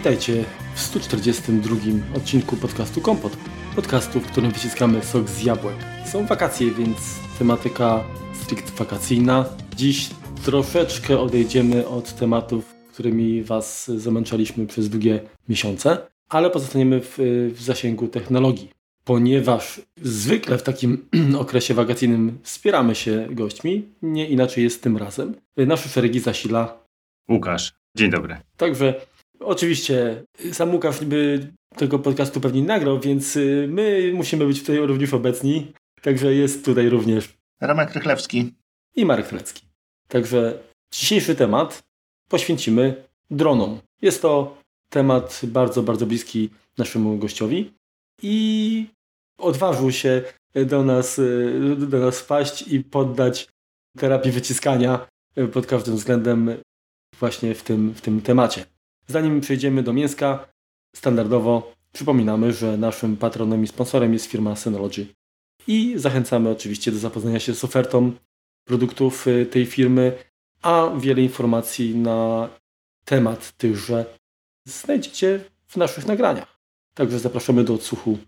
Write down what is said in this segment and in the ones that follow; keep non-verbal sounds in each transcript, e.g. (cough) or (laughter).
Witajcie w 142 odcinku podcastu Kompot. Podcastu, w którym wyciskamy sok z jabłek. Są wakacje, więc tematyka strict wakacyjna. Dziś troszeczkę odejdziemy od tematów, którymi Was zamęczaliśmy przez długie miesiące, ale pozostaniemy w, w zasięgu technologii. Ponieważ zwykle w takim (clears throat) okresie wakacyjnym wspieramy się gośćmi, nie inaczej jest tym razem. Nasze szeregi zasila Łukasz. Dzień dobry. Także oczywiście sam Łukasz by tego podcastu pewnie nagrał, więc y, my musimy być tutaj również obecni. Także jest tutaj również Ramek Rychlewski i Marek Trecki. Także dzisiejszy temat poświęcimy dronom. Jest to temat bardzo, bardzo bliski naszemu gościowi i odważył się do nas, y, do nas wpaść i poddać terapii wyciskania pod każdym względem właśnie w tym, w tym temacie. Zanim przejdziemy do mięska, standardowo przypominamy, że naszym patronem i sponsorem jest firma Synology. I zachęcamy oczywiście do zapoznania się z ofertą produktów y, tej firmy, a wiele informacji na temat tychże znajdziecie w naszych nagraniach. Także zapraszamy do odsłuchu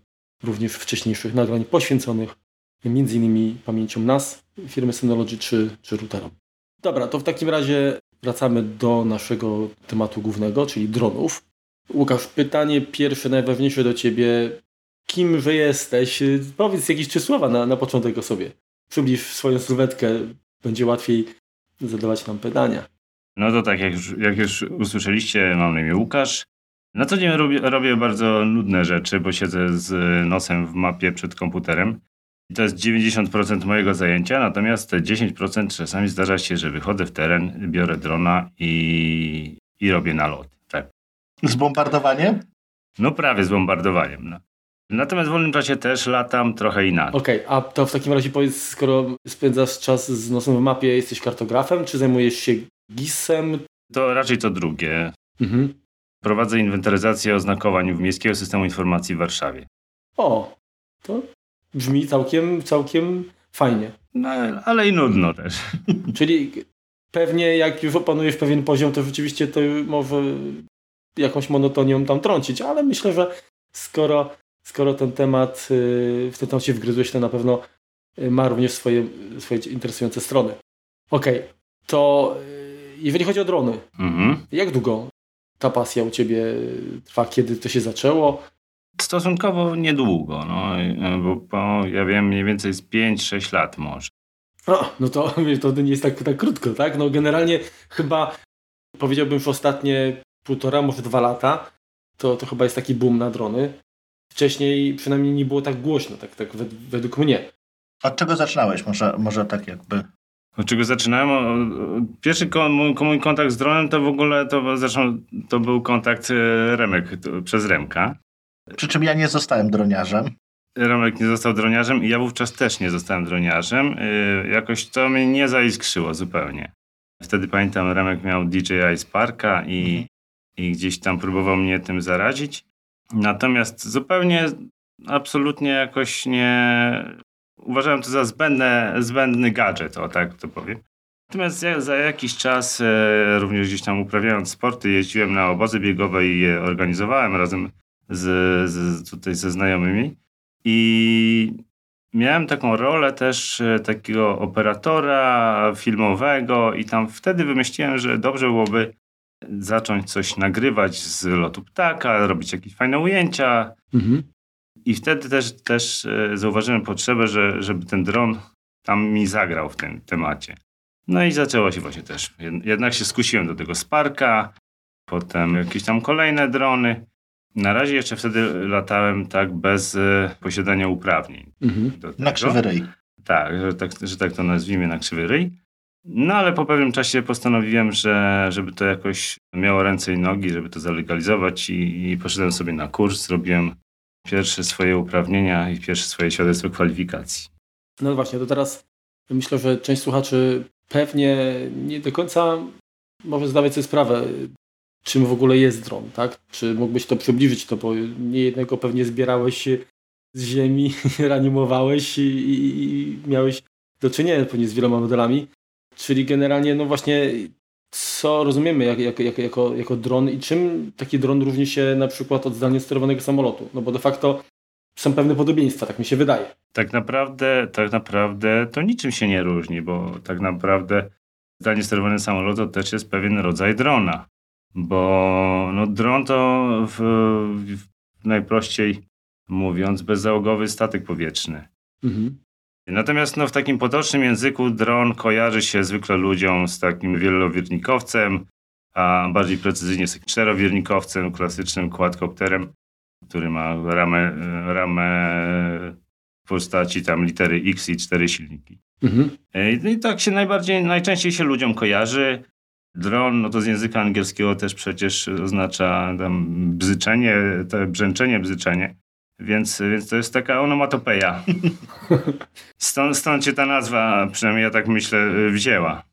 również wcześniejszych nagrań poświęconych m.in. pamięcią nas, firmy Synology czy, czy routerom. Dobra, to w takim razie wracamy do naszego tematu głównego, czyli dronów. Łukasz, pytanie pierwsze, najważniejsze do Ciebie. Kim wy jesteś? Powiedz jakieś trzy słowa na, na początek o sobie. Przybliż swoją sylwetkę, będzie łatwiej zadawać nam pytania. No to tak, jak jak już usłyszeliście, mam na imię Łukasz. Na co dzień robię, robię bardzo nudne rzeczy, bo siedzę z nosem w mapie przed komputerem. I to jest 90% mojego zajęcia, natomiast te 10% czasami zdarza się, że wychodzę w teren, biorę drona i, i robię nalot. Tak. Z bombardowaniem? No prawie z bombardowaniem. No. Natomiast w wolnym czasie też latam trochę inaczej. Okej, okay, a to w takim razie powiedz, skoro spędzasz czas z nosem w mapie, jesteś kartografem, czy zajmujesz się GIS-em? To raczej to drugie. Mhm. Prowadzę inwentaryzację oznakowań w Miejskiego Systemu Informacji w Warszawie. O, to brzmi całkiem, całkiem fajnie. No, ale i nudno też. (laughs) Czyli pewnie jak już opanujesz pewien poziom, to rzeczywiście to może jakąś monotonią tam trącić, ale myślę, że skoro, skoro ten temat, y, w ten temat się wgryzłeś, to na pewno y, ma również swoje, swoje interesujące strony. Okej, okay, to y, jeżeli chodzi o drony, mhm. jak długo ta pasja u Ciebie trwa? Kiedy to się zaczęło? Stosunkowo niedługo, no, bo ja wiem mniej więcej z 5-6 lat może. O, no to, (laughs) to nie jest tak, tak krótko, tak? No generalnie chyba powiedziałbym, że ostatnie półtora, może dwa lata to, to chyba jest taki boom na drony. Wcześniej przynajmniej nie było tak głośno, tak, tak według mnie. Od czego zaczynałeś? Może, może tak jakby... Od czego zaczynałem? Pierwszy mój, mój kontakt z dronem to w ogóle to, zresztą, to był kontakt e, Remek przez Remka. Przy czym ja nie zostałem droniarzem. Romek nie został droniarzem i ja wówczas też nie zostałem droniarzem. Yy, jakoś to mnie nie zaiskrzyło zupełnie. Wtedy pamiętam, Remek miał DJI Sparka i, mhm. i gdzieś tam próbował mnie tym zarazić. Natomiast zupełnie, absolutnie jakoś nie... Uważałem to za zbędne, zbędny gadżet, o tak to powiem. Natomiast ja za jakiś czas, e, również gdzieś tam uprawiając sporty, jeździłem na obozy biegowe i je organizowałem razem z, z, tutaj ze znajomymi. I miałem taką rolę też e, takiego operatora filmowego i tam wtedy wymyśliłem, że dobrze byłoby zacząć coś nagrywać z lotu ptaka, robić jakieś fajne ujęcia. Mhm. I wtedy też, też e, zauważyłem potrzebę, że, żeby ten dron tam mi zagrał w tym temacie. No i zaczęło się właśnie też. Jednak się skusiłem do tego Sparka, potem jakieś tam kolejne drony. Na razie jeszcze wtedy latałem tak bez e, posiadania uprawnień. Mhm. Na krzywy ryj. Tak że, tak, że tak to nazwijmy, na krzywy ryj. No ale po pewnym czasie postanowiłem, że żeby to jakoś miało ręce i nogi, żeby to zalegalizować i, i poszedłem sobie na kurs, zrobiłem pierwsze swoje uprawnienia i pierwsze swoje świadectwo kwalifikacji. No właśnie, to teraz myślę, że część słuchaczy pewnie nie do końca może zdawać sobie sprawę, czym w ogóle jest dron, tak? Czy mógłbyś to przybliżyć, to bo niejednego pewnie zbierałeś z ziemi, (laughs) reanimowałeś i, i, i miałeś do czynienia pewnie z wieloma modelami. Czyli generalnie, no właśnie, co rozumiemy jak, jak, jak, jako, jako dron i czym taki dron różni się na przykład od zdalnie sterowanego samolotu. No bo de facto są pewne podobieństwa, tak mi się wydaje. Tak naprawdę, tak naprawdę to niczym się nie różni, bo tak naprawdę zdalnie sterowany samolot to też jest pewien rodzaj drona. Bo no, dron to w, w najprościej mówiąc bezzałogowy statek powietrzny. Mhm. Natomiast no, w takim potocznym języku dron kojarzy się zwykle ludziom z takim wielowiernikowcem, a bardziej precyzyjnie z czterowiernikowcem, klasycznym quadcopterem, który ma ramę, ramę w postaci tam litery X i cztery silniki. Mhm. I tak się najbardziej, najczęściej się ludziom kojarzy. Dron, no to z języka angielskiego też przecież oznacza tam bzyczenie, to brzęczenie, bzyczenie. Więc, więc to jest taka onomatopeja. (laughs) Stąd, stąd się ta nazwa, przynajmniej ja tak myślę, wzięła.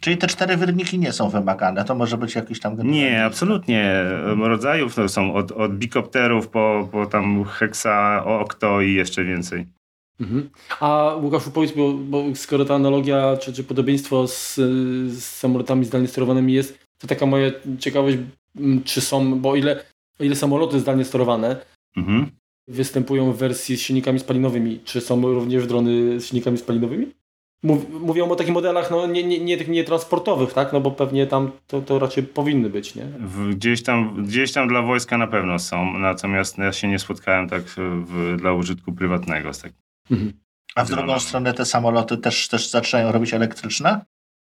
Czyli te cztery wyrniki nie są wymagane, to może być jakiś tam... Nie, absolutnie. Rodzajów to są od, od bikopterów po, po tam heksa, okto i jeszcze więcej. Mhm. A Łukaszu powiedz, bo, bo skoro ta analogia czy, czy podobieństwo z, z samolotami zdalnie sterowanymi jest, to taka moja ciekawość, czy są, bo o ile, o ile samoloty zdalnie sterowane, mhm występują w wersji z silnikami spalinowymi. Czy są również drony z silnikami spalinowymi? mówią o takich modelach no, nie, nie, nie, nie transportowych, tak? No bo pewnie tam to, to raczej powinny być, nie? Gdzieś tam, gdzieś tam dla wojska na pewno są, natomiast ja się nie spotkałem tak w, dla użytku prywatnego z takim. Mhm. A w drugą stronę te samoloty też, też zaczynają robić elektryczne?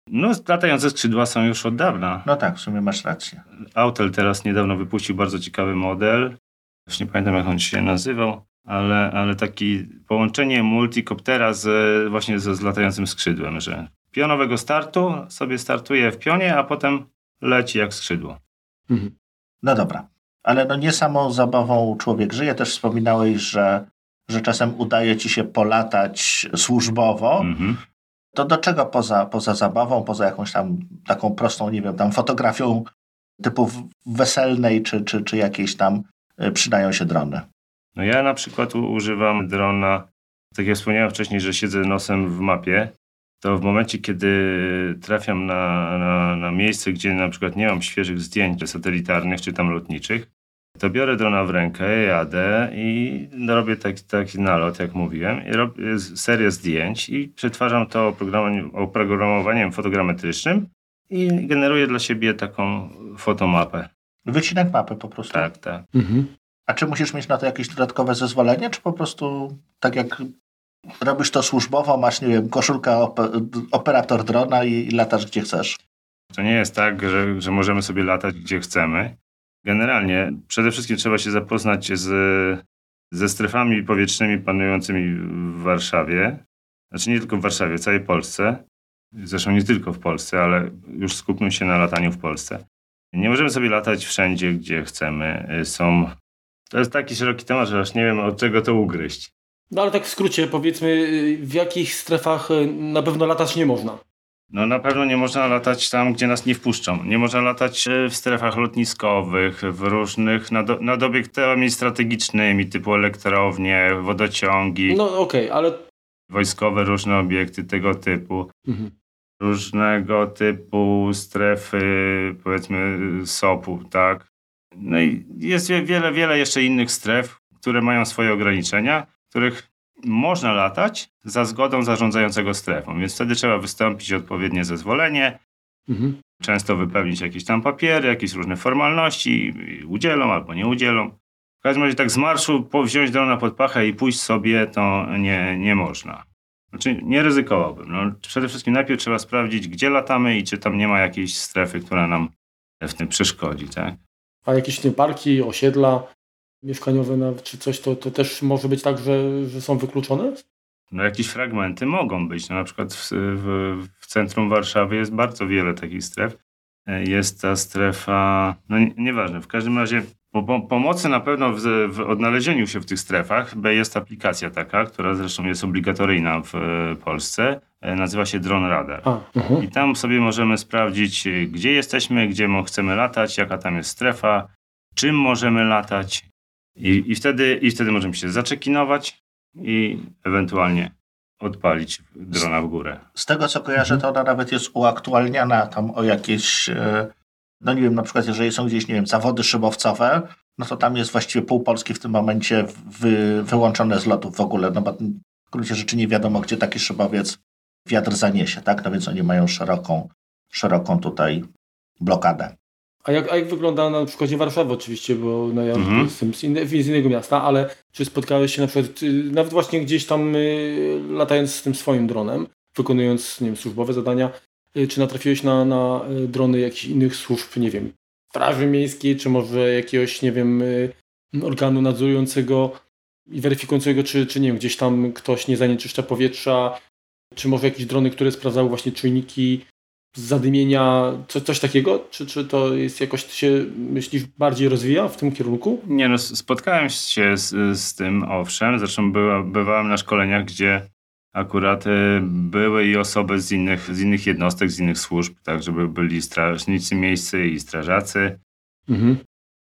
No, latające skrzydła są już od dawna. No tak, w sumie masz rację. Autel teraz niedawno wypuścił bardzo ciekawy model, już nie pamiętam jak on się nazywał, ale, ale taki połączenie multikoptera z, właśnie z, z latającym skrzydłem, że pionowego startu sobie startuje w pionie, a potem leci jak skrzydło. Mhm. No dobra, ale no nie samą zabawą człowiek żyje. Też wspominałeś, że, że czasem udaje ci się polatać służbowo. Mhm. To do czego poza, poza zabawą, poza jakąś tam taką prostą, nie wiem, tam fotografią typu weselnej, czy, czy, czy jakiejś tam E, przydają się drony? No ja na przykład używam drona, tak jak wspomniałem wcześniej, że siedzę nosem w mapie, to w momencie, kiedy trafiam na, na, na miejsce, gdzie na przykład nie mam świeżych zdjęć satelitarnych czy tam lotniczych, to biorę drona w rękę, jadę i robię taki, taki nalot, jak mówiłem, i robię serię zdjęć i przetwarzam to oprogramowaniem, oprogramowaniem fotogrametrycznym i generuję dla siebie taką fotomapę. Wycinek mapy po prostu. Tak, tak. Mhm. A czy musisz mieć na to jakieś dodatkowe zezwolenie, czy po prostu tak jak robisz to służbowo, masz, nie wiem, koszulka operator drona i, i latasz gdzie chcesz? To nie jest tak, że, że możemy sobie latać gdzie chcemy. Generalnie przede wszystkim trzeba się zapoznać z, ze strefami powietrznymi panującymi w Warszawie. Znaczy nie tylko w Warszawie, w całej Polsce. Zresztą nie tylko w Polsce, ale już skupmy się na lataniu w Polsce. Nie możemy sobie latać wszędzie, gdzie chcemy. Są... To jest taki szeroki temat, że aż nie wiem, od czego to ugryźć. No ale tak w skrócie, powiedzmy, y, w jakich strefach y, na pewno latać nie można? No na pewno nie można latać tam, gdzie nas nie wpuszczą. Nie można latać w strefach lotniskowych, w różnych, nad, nad obiektami strategicznymi, typu elektrownie, wodociągi. No okej, okay, ale... Wojskowe różne obiekty tego typu. Mhm różnego typu strefy, powiedzmy SOP-u, tak? No i jest wiele, wiele jeszcze innych stref, które mają swoje ograniczenia, których można latać za zgodą zarządzającego strefą, więc wtedy trzeba wystąpić odpowiednie zezwolenie, mhm. często wypełnić jakieś tam papiery, jakieś różne formalności, udzielą albo nie udzielą. W każdym razie tak z marszu wziąć drona pod pachę i pójść sobie to nie, nie można. Znaczy nie ryzykowałbym. No, przede wszystkim najpierw trzeba sprawdzić, gdzie latamy i czy tam nie ma jakiejś strefy, która nam w tym przeszkodzi. Tak? A jakieś nie, parki, osiedla mieszkaniowe czy coś, to, to też może być tak, że, że są wykluczone? No jakieś fragmenty mogą być. No, na przykład w, w, w centrum Warszawy jest bardzo wiele takich stref. E, jest ta strefa, no nieważne, w każdym razie po, pomocy na pewno w, w, odnalezieniu się w tych strefach, jest aplikacja taka, która zresztą jest obligatoryjna w e, Polsce, e, nazywa się Drone Radar. A, I tam sobie możemy sprawdzić, gdzie jesteśmy, gdzie chcemy latać, jaka tam jest strefa, czym możemy latać i, i, wtedy, i wtedy możemy się zaczekinować i ewentualnie odpalić drona w górę. Z tego co kojarzę, to ona nawet jest uaktualniana tam o jakieś, e, no nie wiem, na przykład jeżeli są gdzieś, nie wiem, zawody szybowcowe, no to tam jest właściwie pół Polski w tym momencie wy, wyłączone z lotów w ogóle, no bo w gruncie rzeczy nie wiadomo, gdzie taki szybowiec wiatr zaniesie, tak? No więc oni mają szeroką, szeroką tutaj blokadę. A jak, a jak wygląda na przykładzie Warszawy oczywiście, bo no ja mhm. jestem z, inne, z, innego miasta, ale czy spotkałeś się na przykład, y, nawet właśnie gdzieś tam y, latając z tym swoim dronem, wykonując nie wiem, służbowe zadania, y, czy natrafiłeś na, na y, drony jakichś innych służb, nie wiem, Straży Miejskiej, czy może jakiegoś, nie wiem, y, organu nadzorującego i weryfikującego, czy, czy nie wiem, gdzieś tam ktoś nie zanieczyszcza powietrza, czy może jakieś drony, które sprawdzały właśnie czujniki zadymienia, co, coś takiego? Czy, czy to jest jakoś się, myślisz, bardziej rozwija w tym kierunku? Nie, no spotkałem się z, z tym, owszem. Zresztą była, bywałem na szkoleniach, gdzie akurat y, były i osoby z innych, z innych jednostek, z innych służb, tak, żeby byli strażnicy miejscy i strażacy. Mhm.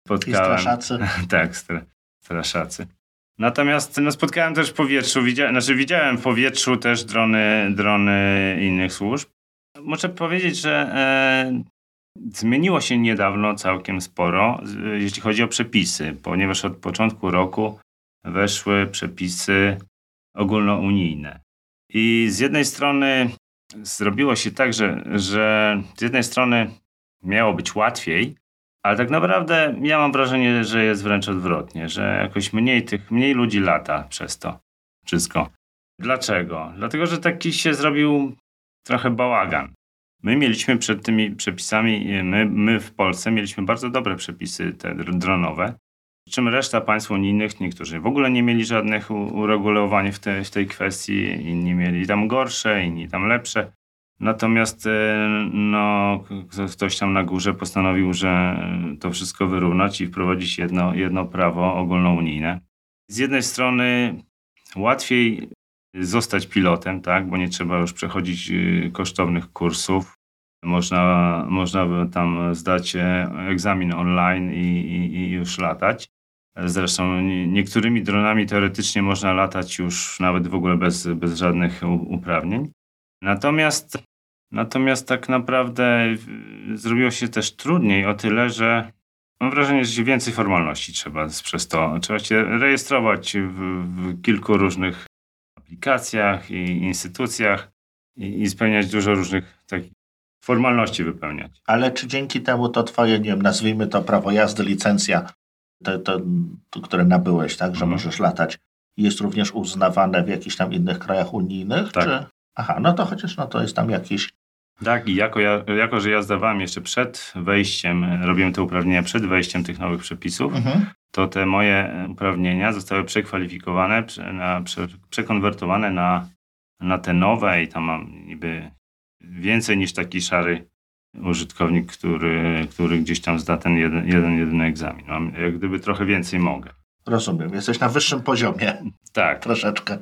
Spotkałem, I straszacy. (laughs) tak, stra, straszacy. Natomiast no, spotkałem też w powietrzu, widziałem, znaczy widziałem w powietrzu też drony, drony innych służb. Muszę powiedzieć, że e, zmieniło się niedawno całkiem sporo, jeśli chodzi o przepisy, ponieważ od początku roku weszły przepisy ogólnounijne. I z jednej strony zrobiło się tak, że, że z jednej strony miało być łatwiej, ale tak naprawdę ja mam wrażenie, że jest wręcz odwrotnie, że jakoś mniej tych, mniej ludzi lata przez to wszystko. Dlaczego? Dlatego, że taki się zrobił trochę bałagan. My mieliśmy przed tymi przepisami, my, my w Polsce mieliśmy bardzo dobre przepisy te dronowe, czym reszta państw unijnych, niektórzy w ogóle nie mieli żadnych uregulowań w, te, w tej kwestii, inni mieli tam gorsze, inni tam lepsze. Natomiast e, no, ktoś tam na górze postanowił, że to wszystko wyrównać i wprowadzić jedno, jedno prawo ogólnounijne. Z jednej strony łatwiej zostać pilotem, tak, bo nie trzeba już przechodzić y, kosztownych kursów. Można, można tam zdać e, egzamin online i, i, i już latać. Zresztą niektórymi dronami teoretycznie można latać już nawet w ogóle bez, bez żadnych uprawnień. Natomiast, natomiast tak naprawdę zrobiło się też trudniej o tyle, że mam wrażenie, że więcej formalności trzeba przez to. Trzeba się rejestrować w, w kilku różnych aplikacjach i instytucjach i, i spełniać dużo różnych takich formalności wypełniać. Ale czy dzięki temu to twoje, nie wiem, nazwijmy to prawo jazdy, licencja, to, to, to które nabyłeś, tak, że mhm. możesz latać, jest również uznawane w jakichś tam innych krajach unijnych? Tak. Czy... Aha, no to chociaż no to jest tam jakiś tak, i jako, ja, jako że ja zdawałem jeszcze przed wejściem, robiłem te uprawnienia przed wejściem tych nowych przepisów, mhm. to te moje uprawnienia zostały przekwalifikowane, na, prze, przekonwertowane na, na te nowe i tam mam niby więcej niż taki szary użytkownik, który, który gdzieś tam zda ten jeden, jeden jedyny egzamin. Mam jak gdyby trochę więcej mogę. Rozumiem, jesteś na wyższym poziomie. Tak. Troszeczkę.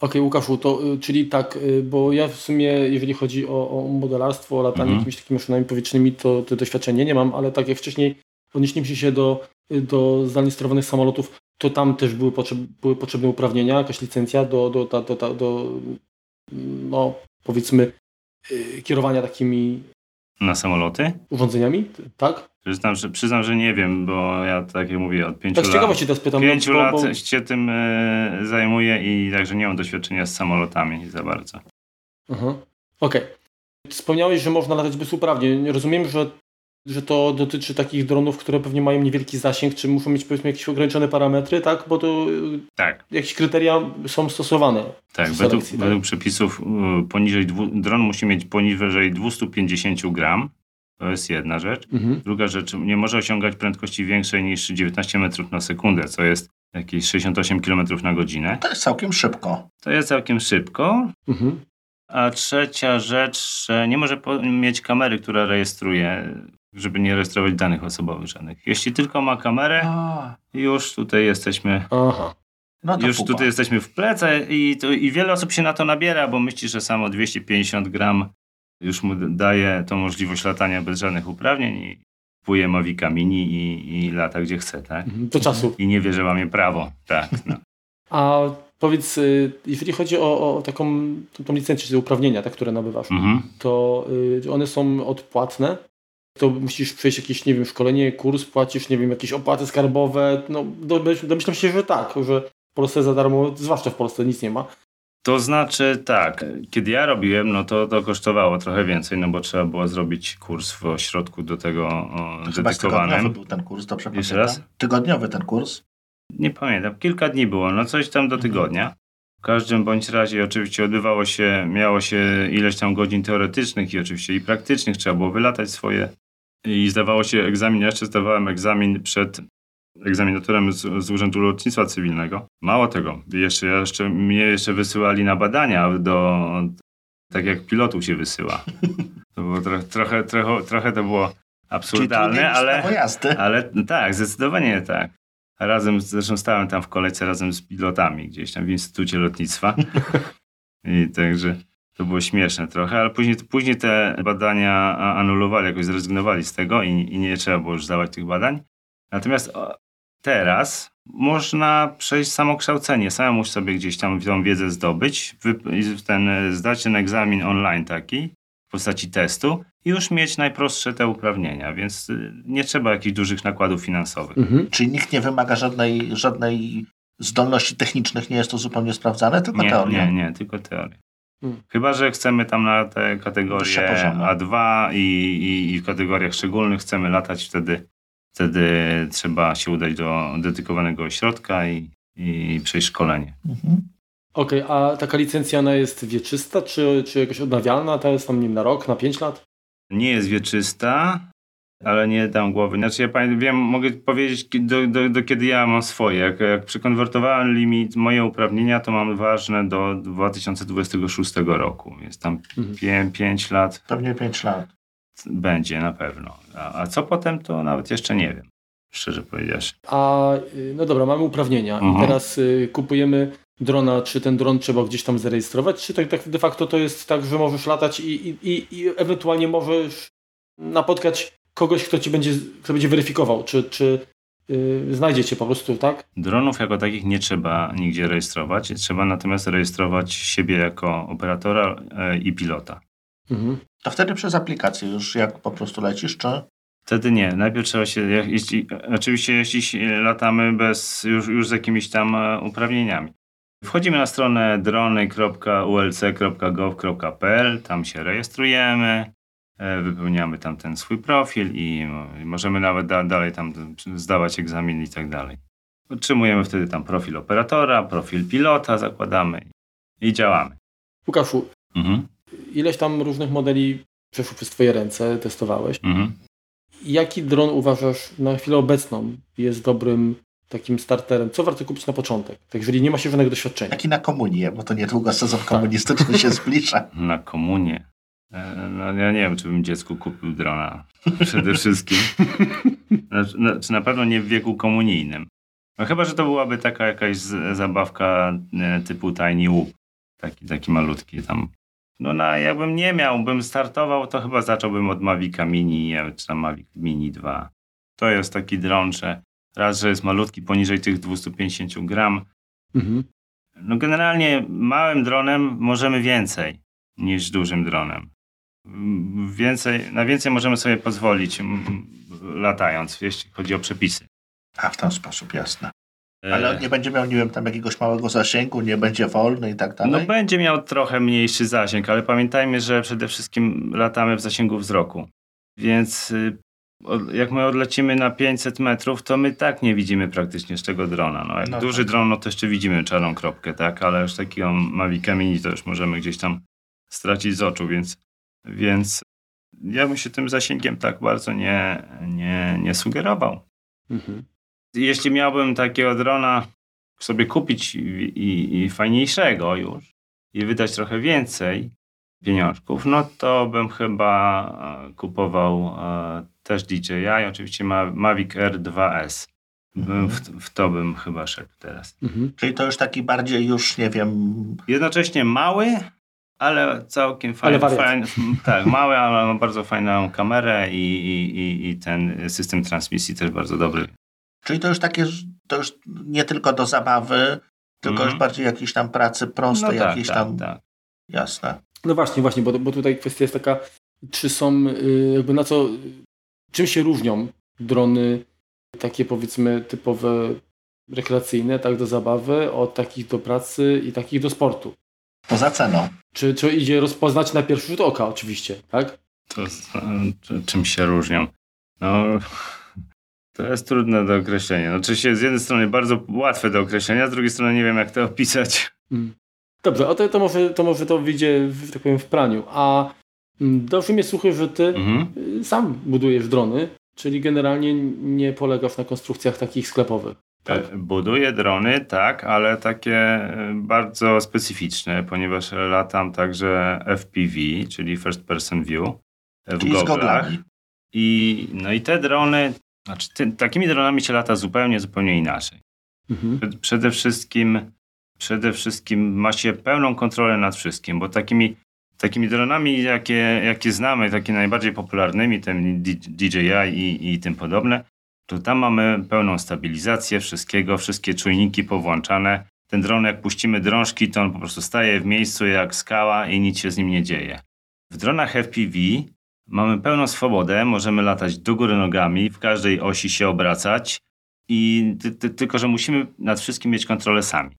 Okej, okay, Łukaszu, to y, czyli tak, y, bo ja w sumie, jeżeli chodzi o, o modelarstwo, o latanie mm -hmm. jakimiś takimi maszynami powietrznymi, to, to doświadczenie nie mam, ale tak jak wcześniej odnieśliśmy się do, y, do zdalnie sterowanych samolotów, to tam też były, potrzeb, były potrzebne uprawnienia, jakaś licencja do, do, do, do, do no, powiedzmy, kierowania takimi na samoloty? Urządzeniami, tak? Przyznam, że, przyznam, że nie wiem, bo ja tak jak mówię od pięciu tak, lat. Ciekawości to spytam. Pięciu bo, lat bo... się tym e, zajmuję i także nie mam doświadczenia z samolotami za bardzo. Okej. Okay. Wspomniałeś, że można latać bez uprawnień. Rozumiem, że, że to dotyczy takich dronów, które pewnie mają niewielki zasięg, czy muszą mieć powiedzmy jakieś ograniczone parametry, tak? Bo to tak. jakieś kryteria są stosowane. Tak, według, tak? według przepisów y, poniżej dwu, dron musi mieć poniżej 250 gram to jest jedna rzecz. Mhm. Druga rzecz, nie może osiągać prędkości większej niż 19 metrów na sekundę, co jest jakieś 68 km na godzinę. To jest całkiem szybko. To jest całkiem szybko. Mhm. A trzecia rzecz, że nie może mieć kamery, która rejestruje, żeby nie rejestrować danych osobowych żadnych. Jeśli tylko ma kamerę, A. już tutaj jesteśmy. Aha. No już pupa. tutaj jesteśmy w plece i, to, i wiele osób się na to nabiera, bo myśli, że samo 250 gram już mu daje tą możliwość latania bez żadnych uprawnień i kupuje Mavica Mini i, i lata gdzie chce, tak? Mhm, do czasu. I nie wie, że ma prawo, tak. No. (laughs) A Powiedz, y, jeżeli chodzi o, o taką tą licencję, czyli uprawnienia, te, które nabywasz, Mhm. to y, one są odpłatne. To musisz przejść jakieś, nie wiem, szkolenie, kurs, płacisz, nie wiem, jakieś opłaty skarbowe. No, domyślam się, że tak, że w Polsce za darmo, zwłaszcza w Polsce, nic nie ma. To znaczy tak, kiedy ja robiłem, no to to kosztowało trochę więcej, no bo trzeba było zrobić kurs w ośrodku do tego o, Chyba tygodniowy dedykowanym. był ten kurs, dobrze Jeszcze pamiętam? raz? Tygodniowy ten kurs. Nie pamiętam, kilka dni było, no coś tam do Mhm. tygodnia. W każdym bądź razie oczywiście odbywało się, miało się ileś tam godzin teoretycznych i oczywiście i praktycznych, trzeba było wylatać swoje i zdawało się egzamin, ja jeszcze zdawałem egzamin przed egzaminatorem z, z Urzędu Lotnictwa Cywilnego. Mało tego, jeszcze, jeszcze mnie jeszcze wysyłali na badania do, tak jak pilotów się wysyła. To było trochę, trochę, trochę, trochę to było absurdalne, ale... Ale tak, zdecydowanie tak. Razem, zresztą stałem tam w kolejce razem z pilotami gdzieś tam w Instytucie Lotnictwa. (laughs) I także to było śmieszne trochę, ale później, później te badania anulowali, jakoś zrezygnowali z tego i, i nie trzeba było już zdawać tych badań. Natomiast teraz można przejść samokształcenie, samemu sobie gdzieś tam tą wiedzę zdobyć, wy, ten, zdać ten egzamin online taki w postaci testu i już mieć najprostsze te uprawnienia, więc y, nie trzeba jakichś dużych nakładów finansowych. Mhm. Czyli nikt nie wymaga żadnej, żadnej zdolności technicznych, nie jest to zupełnie sprawdzane, tylko Nie, teoria. nie, nie, tylko teoria. Hmm. Chyba, że chcemy tam na te kategorie poziomy. A2 i, i, i w kategoriach szczególnych chcemy latać, wtedy, wtedy trzeba się udać do dedykowanego ośrodka i, i przejść szkolenie. Mhm. Okej, a taka licencja ona jest wieczysta, czy, czy jakaś odnawialna? To jest tam nie wiem, na rok, na 5 lat? Nie jest wieczysta, ale nie dam głowy. Znaczy ja pamiętam, wiem, mogę powiedzieć do, do, do kiedy ja mam swoje. Jak, jak przekonwertowałem limit, moje uprawnienia, to mam ważne do 2026 roku. Jest tam Mhm. 5 lat Pewnie 5 lat. będzie na pewno. A, a co potem, to nawet jeszcze nie wiem. Szczerze powiedziawszy. A y, no dobra, mamy uprawnienia Mhm. i teraz y, kupujemy drona, czy ten dron trzeba gdzieś tam zarejestrować, czy tak, tak de facto to jest tak, że możesz latać i, i, i, i ewentualnie możesz napotkać kogoś, kto ci będzie, kto będzie weryfikował, czy, czy y, znajdziecie po prostu, tak? Dronów jako takich nie trzeba nigdzie rejestrować. Trzeba natomiast rejestrować siebie jako operatora e, i pilota. Mhm. To wtedy przez aplikację już jak po prostu lecisz, czy? Wtedy nie. Najpierw trzeba się, jeśli, oczywiście jeśli latamy bez, już, już z jakimiś tam e, uprawnieniami. Wchodzimy na stronę drony.ulc.gov.pl, tam się rejestrujemy, e, wypełniamy tam ten swój profil i możemy nawet da, dalej tam zdawać egzamin i tak dalej. Otrzymujemy wtedy tam profil operatora, profil pilota zakładamy i działamy. Łukaszu, Mhm, ileś tam różnych modeli przeszło przez twoje ręce, testowałeś. mhm. Jaki dron uważasz na chwilę obecną jest dobrym takim starterem? Co warto kupić na początek? Tak, jeżeli nie ma się żadnego doświadczenia. Jak i na komunię, bo to niedługo sezon komunistyczny się zbliża. (laughs) Na komunię. E, No, ja nie wiem, czy bym dziecku kupił drona. Przede wszystkim. (laughs) Znaczy, Znaczy, na pewno nie w wieku komunijnym. No chyba, że to byłaby taka jakaś z- zabawka e, typu Tiny Whoop. Taki, taki malutki tam. No na, jakbym nie miał, bym startował, to chyba zacząłbym od Mavica Mini, e, czy tam Mavic Mini 2. To jest taki dron, że raz, że jest malutki, poniżej tych 250 gram, Mhm. no generalnie małym dronem możemy więcej niż dużym dronem. Więcej, na więcej możemy sobie pozwolić latając, jeśli chodzi o przepisy. A w ten sposób, jasne. E, Ale on nie będzie miał, nie wiem, tam jakiegoś małego zasięgu, nie będzie wolny i tak No dalej. będzie miał trochę mniejszy zasięg, ale pamiętajmy, że przede wszystkim latamy w zasięgu wzroku. Więc y, jak my odlecimy na 500 metrów, to my tak nie widzimy praktycznie z tego drona. No, jak No duży tak. dron, no to jeszcze widzimy czarną kropkę, tak? Ale już takiego Mavica Mini to już możemy gdzieś tam stracić z oczu, więc, więc ja bym się tym zasięgiem tak bardzo nie, nie, nie sugerował. Mhm. Jeśli miałbym takiego drona sobie kupić i, i, i fajniejszego już i wydać trochę więcej pieniążków, no to bym chyba e, kupował e, też DJI, oczywiście ma, Mavic R2S. Bym w, w to bym chyba szedł teraz. Mhm. Czyli to już taki bardziej już, nie wiem, Jednocześnie mały, ale całkiem Ale fajny. wariat. fajny tak, mały, ale ma bardzo fajną kamerę i, i, i, i ten system transmisji też bardzo dobry. czyli to już takie, to już nie tylko do zabawy, Tylko już bardziej jakiejś tam pracy prostej, no tak, jakiejś tak, tam... Tak. Jasne. No właśnie, właśnie, bo, bo tutaj kwestia jest taka, czy są, y, jakby na co, czym się różnią drony takie powiedzmy typowe rekreacyjne, tak do zabawy, od takich do pracy i takich do sportu. Poza ceną. Czy, czy idzie rozpoznać na pierwszy rzut oka oczywiście, tak? To czy, czym się różnią? No, to jest trudne do określenia. No, oczywiście z jednej strony bardzo łatwe do określenia, z drugiej strony nie wiem jak to opisać. Mm. Dobrze, a to, to, może, to może to wyjdzie, w, tak powiem, w praniu. A doszły mnie słuchy, że ty Mhm. y, sam budujesz drony, czyli generalnie nie polegasz na konstrukcjach takich sklepowych. Tak. E, Buduję drony, tak, ale takie e, bardzo specyficzne, ponieważ latam także FPV, czyli First Person View e, w Czyli goglach. I, no i te drony, znaczy ty, takimi dronami się lata zupełnie, zupełnie inaczej. Mhm. Przed- Przede wszystkim, przede wszystkim ma się pełną kontrolę nad wszystkim, bo takimi, takimi dronami, jakie, jakie znamy, takie najbardziej popularnymi, tym DJI i, i tym podobne, to tam mamy pełną stabilizację wszystkiego, wszystkie czujniki powłączane. Ten dron, jak puścimy drążki, to on po prostu staje w miejscu jak skała i nic się z nim nie dzieje. W dronach FPV mamy pełną swobodę, możemy latać do góry nogami, w każdej osi się obracać, i ty, ty, tylko, że musimy nad wszystkim mieć kontrolę sami.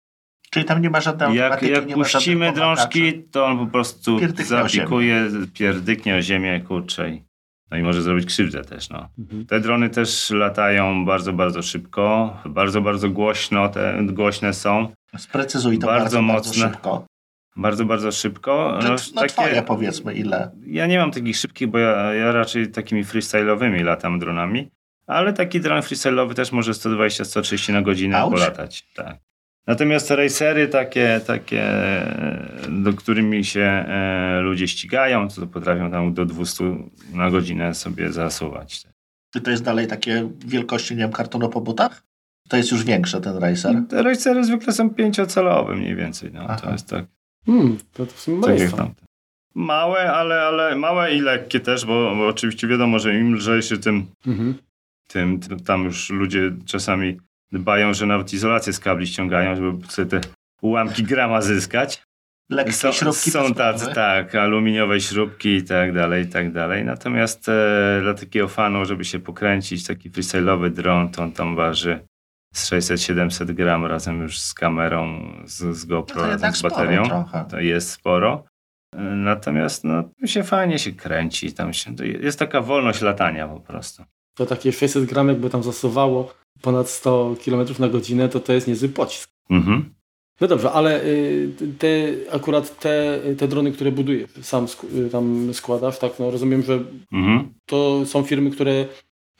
Czyli tam nie ma żadnej Jak, automatyki, jak nie puścimy drążki, to on po prostu zapikuje, pierdyknie o ziemię, kurczę. i- No i może zrobić krzywdę też, no. Mhm. Te drony też latają bardzo, bardzo szybko, bardzo, bardzo głośno, te głośne są, Sprecyzuj to Bardzo bardzo, bardzo, mocne. szybko. bardzo, bardzo szybko. No, No, no twoje powiedzmy ile. Ja nie mam takich szybkich, bo ja, ja raczej takimi freestyle'owymi latam dronami, ale taki dron freestyle'owy też może 120-130 na godzinę Auć. polatać. Tak. Natomiast racery takie, takie, do którymi się e, ludzie ścigają, to potrafią tam do 200 na godzinę sobie zasuwać. Czy to jest dalej takie wielkości, nie wiem, kartonu po butach? To jest już większe ten racer. Te racery zwykle są pięciocalowe mniej więcej. No, to jest tak, Hmm, to, to w sumie jak maleństwo. tam. Małe, ale, ale małe i lekkie też, bo, bo oczywiście wiadomo, że im lżejszy, tym Mhm. tym, tym tam już ludzie czasami dbają, że nawet izolację z kabli ściągają, żeby sobie te ułamki grama zyskać. Lekkie Są, śrubki są tacy, tak, aluminiowe śrubki i tak dalej, i tak dalej. Natomiast e, dla takiego fanu, żeby się pokręcić, taki freestyle'owy dron, to on tam waży z 600-700 gram razem już z kamerą, z, z No GoPro, to razem jednak z baterią. To jest sporo. E, Natomiast no, się fajnie się kręci. Tam się, jest taka wolność latania po prostu. To takie 600 gram jakby tam zasuwało ponad 100 km na godzinę, to to jest niezły pocisk. Mhm. No dobrze, ale y, te, akurat te, te drony, które budujesz, sam sk- y, tam składasz, tak, no rozumiem, że Mhm. to są firmy, które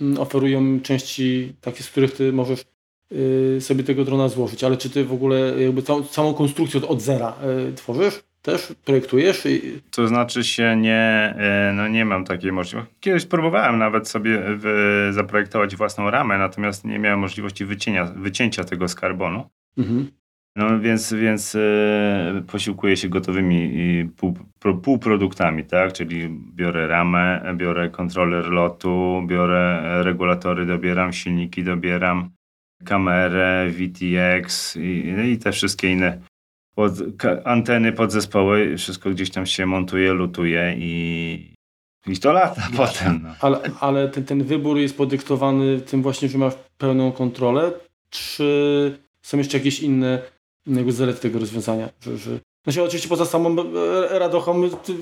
mm, oferują części takie, z których ty możesz y, sobie tego drona złożyć, ale czy ty w ogóle jakby całą, całą konstrukcję od, od zera tworzysz? Też projektujesz? I, To znaczy się nie, e, no nie mam takiej możliwości. Kiedyś próbowałem nawet sobie w, zaprojektować własną ramę, natomiast nie miałem możliwości wycienia, wycięcia tego z karbonu. mhm. No więc, więc e, posiłkuję się gotowymi pół, pro, półproduktami, tak? Czyli biorę ramę, biorę kontroler lotu, biorę regulatory, dobieram silniki, dobieram kamerę, VTX i, i te wszystkie inne pod, anteny, podzespoły, wszystko gdzieś tam się montuje, lutuje i, i to lata Jasne. potem. No. Ale, ale ten, ten wybór jest podyktowany tym właśnie, że masz pełną kontrolę, czy są jeszcze jakieś inne jakby zalety tego rozwiązania? Że, że... Znaczy oczywiście poza samą e, radochą ty-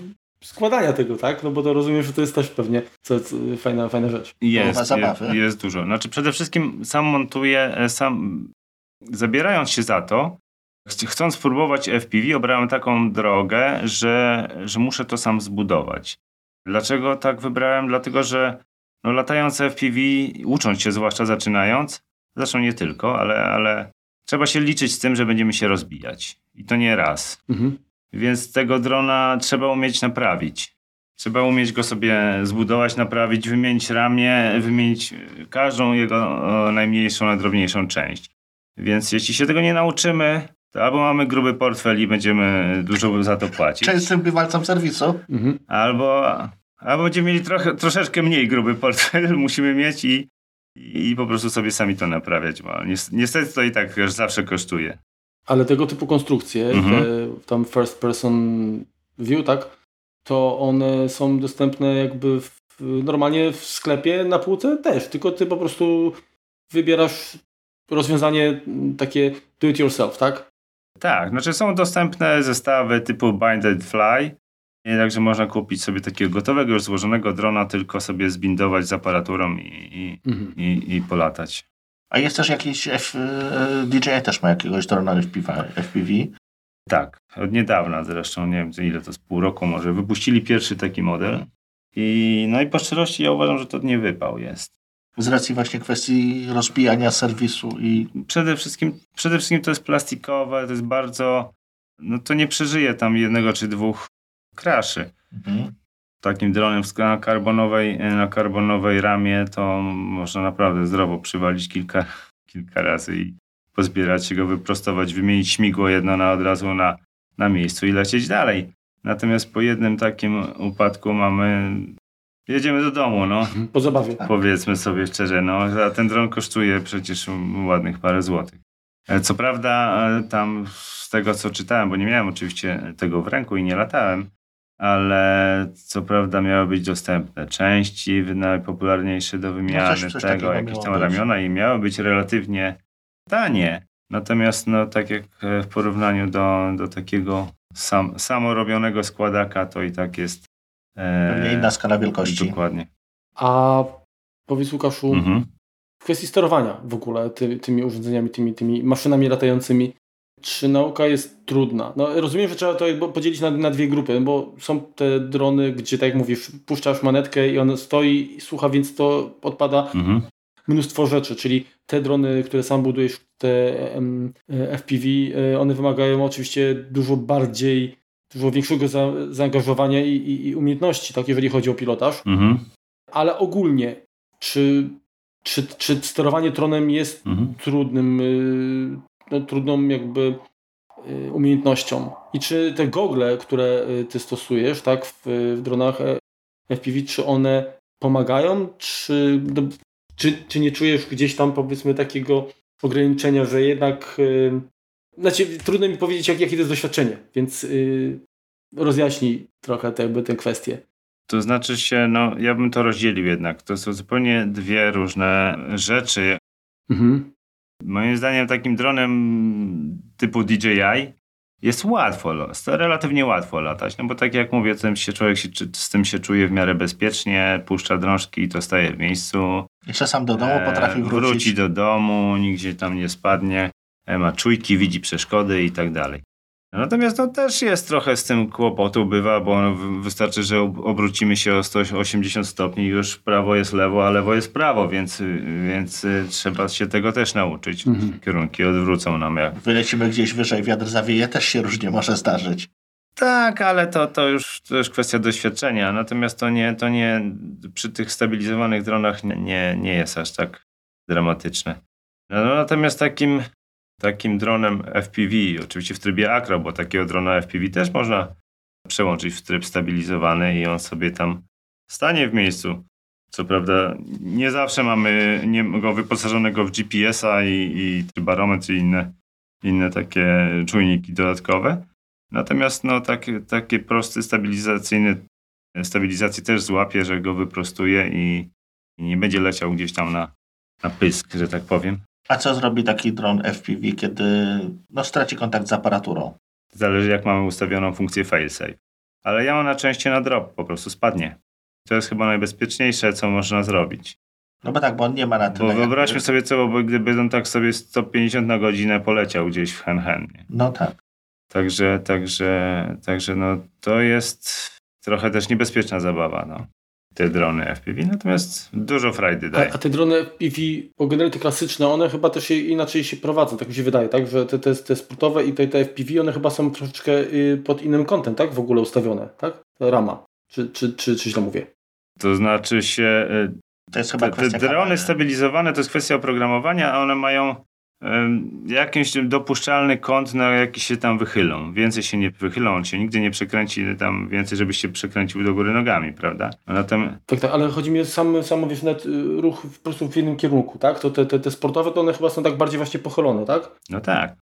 składania tego, tak? No bo to rozumiem, że to jest też pewnie co, co, fajna, fajna rzecz. Jest, jest, jest dużo. Znaczy przede wszystkim sam montuję, e, sam zabierając się za to, chcąc spróbować FPV, obrałem taką drogę, że, że muszę to sam zbudować. Dlaczego tak wybrałem? Dlatego, że no, latając FPV, ucząc się zwłaszcza zaczynając, zresztą nie tylko, ale, ale trzeba się liczyć z tym, że będziemy się rozbijać. I to nie raz. Mhm. Więc tego drona trzeba umieć naprawić. Trzeba umieć go sobie zbudować, naprawić, wymienić ramię, wymienić e, każdą jego najmniejszą, najdrobniejszą część. Więc jeśli się tego nie nauczymy, albo mamy gruby portfel i będziemy dużo za to płacić, Częstym bywalcem serwisu. Mhm. albo, albo będziemy mieli trochę, troszeczkę mniej gruby portfel, (laughs) musimy mieć i, i po prostu sobie sami to naprawiać. Bo nies- niestety to i tak już zawsze kosztuje. Ale tego typu konstrukcje, Mhm. te, tam first person view, tak, to one są dostępne jakby w, normalnie w sklepie na półce też, tylko ty po prostu wybierasz rozwiązanie takie do it yourself, tak? Tak, znaczy są dostępne zestawy typu Binded Fly, także można kupić sobie takiego gotowego, już złożonego drona, tylko sobie zbindować z aparaturą i, i, Mhm. i, i polatać. A jest też jakiś, F, e, DJI też ma jakiegoś drona FPV, FPV. Tak, od niedawna zresztą, nie wiem ile to z pół roku może, wypuścili pierwszy taki model. I, no i po szczerości ja uważam, że to nie wypał jest. Z racji właśnie kwestii rozbijania serwisu i Przede wszystkim, przede wszystkim to jest plastikowe, to jest bardzo, no to nie przeżyje tam jednego czy dwóch kraszy. mhm. takim dronem na karbonowej, na karbonowej ramie to można naprawdę zdrowo przywalić kilka, kilka razy i pozbierać się go, wyprostować, wymienić śmigło jedno na od razu na, na miejscu i lecieć dalej. Natomiast po jednym takim upadku mamy, jedziemy do domu, no. (laughs) Po zabawie. Powiedzmy sobie szczerze, no, a ten dron kosztuje przecież ładnych parę złotych. E, Co prawda, e, tam z tego co czytałem, bo nie miałem oczywiście tego w ręku i nie latałem, ale co prawda miały być dostępne części najpopularniejsze do wymiany coś tego, takiego jakieś tam być. ramiona i miały być relatywnie tanie. Natomiast, no, tak jak e, w porównaniu do, do takiego sam, samorobionego składaka, to i tak jest. E, pewnie inna skala wielkości. Dokładnie. A powiedz Łukaszu, Mhm. w kwestii sterowania w ogóle ty, tymi urządzeniami, tymi, tymi maszynami latającymi, czy nauka jest trudna? No, rozumiem, że trzeba to podzielić na, na dwie grupy, bo są te drony, gdzie tak jak mówisz, puszczasz manetkę i on stoi i słucha, więc to odpada Mhm. mnóstwo rzeczy, czyli te drony, które sam budujesz, te e, FPV, e, one wymagają oczywiście dużo bardziej, dużo większego za, zaangażowania i, i, i umiejętności, tak, jeżeli chodzi o pilotaż, Mhm. ale ogólnie, czy, czy, czy sterowanie dronem jest Mhm. trudnym, y, no, trudną jakby y, umiejętnością. I czy te gogle, które y, ty stosujesz, tak, w, w dronach e, FPV, czy one pomagają, czy, no, czy, czy nie czujesz gdzieś tam powiedzmy takiego ograniczenia, że jednak znaczy trudno mi powiedzieć, jak, jakie to jest doświadczenie, więc y, rozjaśnij trochę te, jakby tę kwestię. To znaczy się, no ja bym to rozdzielił jednak. To są zupełnie dwie różne rzeczy. Mhm. Moim zdaniem takim dronem typu DJI jest łatwo, relatywnie łatwo latać, no bo tak jak mówię, tym się człowiek się, z tym się czuje w miarę bezpiecznie, puszcza drążki i to staje w miejscu. Jeszcze sam do domu E, potrafi wrócić. Wróci do domu, nigdzie tam nie spadnie, e, ma czujki, widzi przeszkody i tak dalej. Natomiast no, też jest trochę z tym kłopotu, bywa, bo no, wy- wystarczy, że ob- obrócimy się o 180 stopni, już prawo jest lewo, a lewo jest prawo, więc, więc y, trzeba się tego też nauczyć. Mhm. Kierunki odwrócą nam jak. Wylecimy gdzieś wyżej, wiatr zawieje, też się różnie może zdarzyć. Tak, ale to, to, już, to już kwestia doświadczenia. Natomiast to nie, to nie przy tych stabilizowanych dronach nie, nie, nie jest aż tak dramatyczne. No, natomiast takim, takim dronem FPV, oczywiście w trybie acro, bo takiego drona FPV też można przełączyć w tryb stabilizowany i on sobie tam stanie w miejscu. Co prawda nie zawsze mamy nie, go wyposażonego w GPS-a i, i trybarometr i inne, inne takie czujniki dodatkowe. Natomiast no, takie, takie prosty stabilizacyjny stabilizację też złapie, że go wyprostuje i, i nie będzie leciał gdzieś tam na, na pysk, że tak powiem. A co zrobi taki dron FPV, kiedy no, straci kontakt z aparaturą? Zależy jak mamy ustawioną funkcję failsafe. Ale ja mam na częściej na drop, po prostu spadnie. To jest chyba najbezpieczniejsze, co można zrobić. No bo tak, bo on nie ma na tyle. Bo wyobraźmy jakby- sobie, co by gdyby on tak sobie 150 na godzinę poleciał gdzieś w hen hen. nie? No tak. Także, także, także no, to jest trochę też niebezpieczna zabawa, no. Te drony FPV, natomiast dużo frajdy A, daje. a te drony FPV, bo generalnie te klasyczne, one chyba też się inaczej się prowadzą, tak mi się wydaje, tak? Że te, te, te sportowe i te, te FPV, one chyba są troszeczkę y, pod innym kątem, tak? W ogóle ustawione, tak? Rama. Czy, czy, czy, czy źle mówię? To znaczy się, y, To jest chyba te, te drony kamery. stabilizowane to jest kwestia oprogramowania, a one mają jakiś dopuszczalny kąt, na jaki się tam wychylą. Więcej się nie wychylą, on się nigdy nie przekręci tam więcej, żebyś się przekręcił do góry nogami, prawda? Natomiast Tak, tak, ale chodzi mi o sam, sam wiesz, nawet, y, ruch po prostu w jednym kierunku, tak? To te, te, te sportowe, to one chyba są tak bardziej właśnie pochylone, tak? No tak.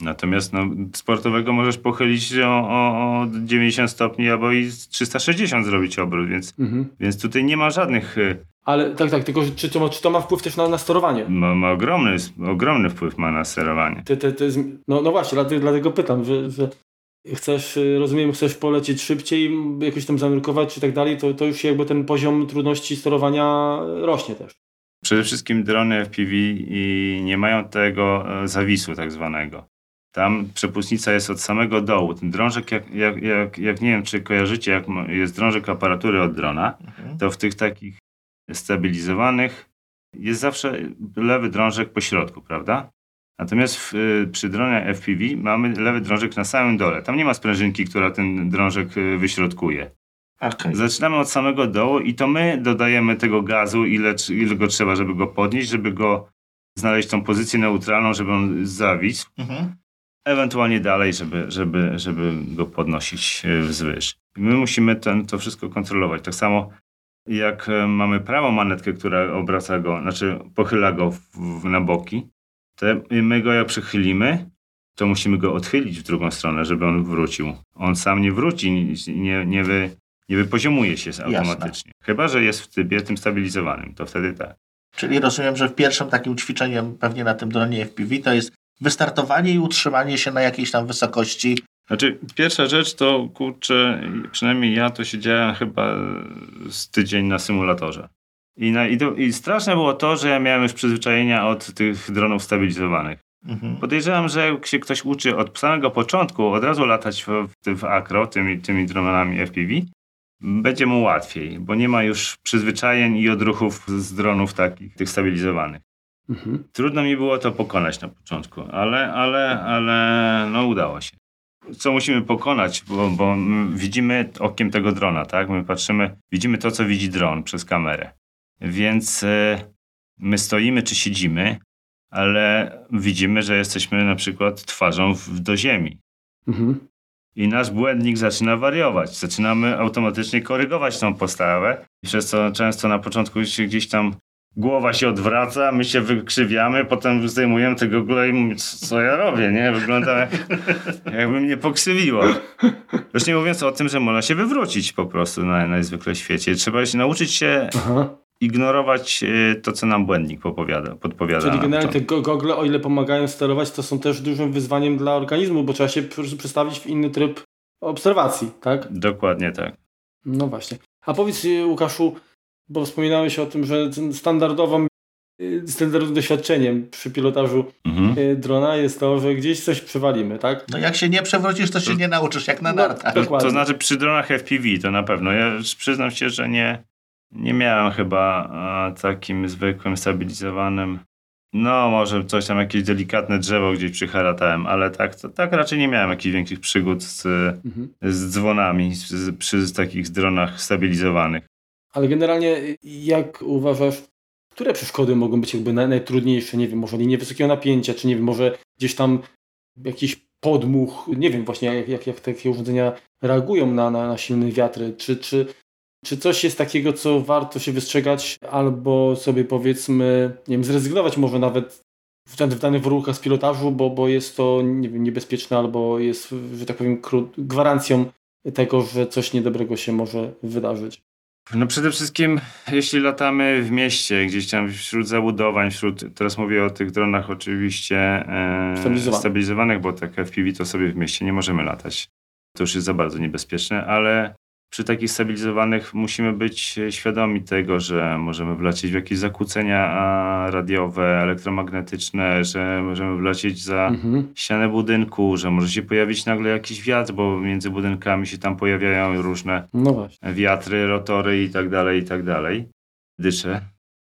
Natomiast no, sportowego możesz pochylić o, o, o 90 stopni albo i 360 zrobić obrót, więc, mhm. więc tutaj nie ma żadnych... Y, Ale tak, tak, tylko czy to, czy to ma wpływ też na, na sterowanie? Ma, ma ogromny, ogromny wpływ ma na sterowanie. Te, te, te, no, no właśnie, dlatego, dlatego pytam, że, że chcesz, y, rozumiem, chcesz polecieć szybciej, jakoś tam zanurkować czy tak dalej, to, to już jakby ten poziom trudności sterowania rośnie też. Przede wszystkim drony FPV i nie mają tego e, zawisu tak zwanego. Tam przepustnica jest od samego dołu. Ten drążek, jak, jak, jak, jak nie wiem, czy kojarzycie, jak jest drążek aparatury od drona, mhm. to w tych takich stabilizowanych jest zawsze lewy drążek po środku, prawda? Natomiast w, y, przy dronie FPV mamy lewy drążek na samym dole. Tam nie ma sprężynki, która ten drążek y, wyśrodkuje. Okay. Zaczynamy od samego dołu i to my dodajemy tego gazu, ile, ile go trzeba, żeby go podnieść, żeby go znaleźć tą pozycję neutralną, żeby on zawisł. Mhm. Ewentualnie dalej, żeby, żeby, żeby go podnosić y, wzwyż. My musimy ten, to wszystko kontrolować. Tak samo jak mamy prawą manetkę, która obraca go, znaczy pochyla go w, na boki, to my go jak przychylimy, to musimy go odchylić w drugą stronę, żeby on wrócił. On sam nie wróci, nie, nie, wy, nie wypoziomuje się automatycznie. Jasne. Chyba, że jest w trybie tym stabilizowanym, to wtedy tak. Czyli rozumiem, że w pierwszym takim ćwiczeniem pewnie na tym dronie FPV to jest wystartowanie i utrzymanie się na jakiejś tam wysokości. Znaczy, pierwsza rzecz to, kurczę, przynajmniej ja to siedziałem chyba z tydzień na symulatorze. I, na, i, I straszne było to, że ja miałem już przyzwyczajenia od tych dronów stabilizowanych. Mhm. Podejrzewam, że jak się ktoś uczy od samego początku od razu latać w, w, w akro, tymi, tymi dronami FPV, będzie mu łatwiej, bo nie ma już przyzwyczajeń i odruchów z dronów takich, tych stabilizowanych. Mhm. Trudno mi było to pokonać na początku, ale, ale, ale no udało się. Co musimy pokonać, bo, bo widzimy okiem tego drona, tak? My patrzymy, widzimy to, co widzi dron przez kamerę. Więc e, my stoimy czy siedzimy, ale widzimy, że jesteśmy na przykład twarzą w, do ziemi. Mhm. I nasz błędnik zaczyna wariować. Zaczynamy automatycznie korygować tą postawę, przez co często na początku się gdzieś tam głowa się odwraca, my się wykrzywiamy, potem zdejmujemy tego gogle i mówimy, co ja robię, nie? Wygląda jak, jakby mnie pokrzywiło. Już nie mówiąc o tym, że można się wywrócić po prostu na najzwykle świecie. Trzeba się nauczyć się Aha ignorować e, to, co nam błędnik podpowiada. podpowiada Czyli generalnie te gogle, o ile pomagają sterować, to są też dużym wyzwaniem dla organizmu, bo trzeba się przestawić w inny tryb obserwacji, tak? Dokładnie tak. No właśnie. A powiedz e, Łukaszu, bo wspominałeś o tym, że standardową e, standardowym doświadczeniem przy pilotażu mhm. drona jest to, że gdzieś coś przewalimy, tak? No jak się nie przewrócisz, to się nie nauczysz, jak na no, nartach. To, to znaczy przy dronach FPV to na pewno. Ja przyznam się, że nie, nie miałem chyba takim zwykłym, stabilizowanym. No, może coś tam, jakieś delikatne drzewo gdzieś przyharatałem, ale tak, to, tak raczej nie miałem jakichś większych przygód z, mhm. z dzwonami z, przy takich dronach stabilizowanych. Ale generalnie, jak uważasz, które przeszkody mogą być jakby najtrudniejsze? Nie wiem, może linie wysokiego napięcia, czy nie wiem, może gdzieś tam jakiś podmuch, nie wiem właśnie jak, jak, jak takie urządzenia reagują na, na, na silne wiatry, czy, czy czy coś jest takiego, co warto się wystrzegać, albo sobie powiedzmy, nie wiem, zrezygnować może nawet w, w danych z pilotażu, bo, bo jest to nie wiem, niebezpieczne, albo jest, że tak powiem, gwarancją tego, że coś niedobrego się może wydarzyć. No przede wszystkim, jeśli latamy w mieście, gdzieś tam wśród zabudowań, wśród, teraz mówię o tych dronach oczywiście e, stabilizowanych. stabilizowanych, bo tak FPV to sobie w mieście nie możemy latać. To już jest za bardzo niebezpieczne, ale przy takich stabilizowanych musimy być świadomi tego, że możemy wlecieć w jakieś zakłócenia radiowe, elektromagnetyczne, że możemy wlecieć za mhm. ścianę budynku, że może się pojawić nagle jakiś wiatr, bo między budynkami się tam pojawiają różne no wiatry, rotory i tak dalej, i tak dalej. Dysze.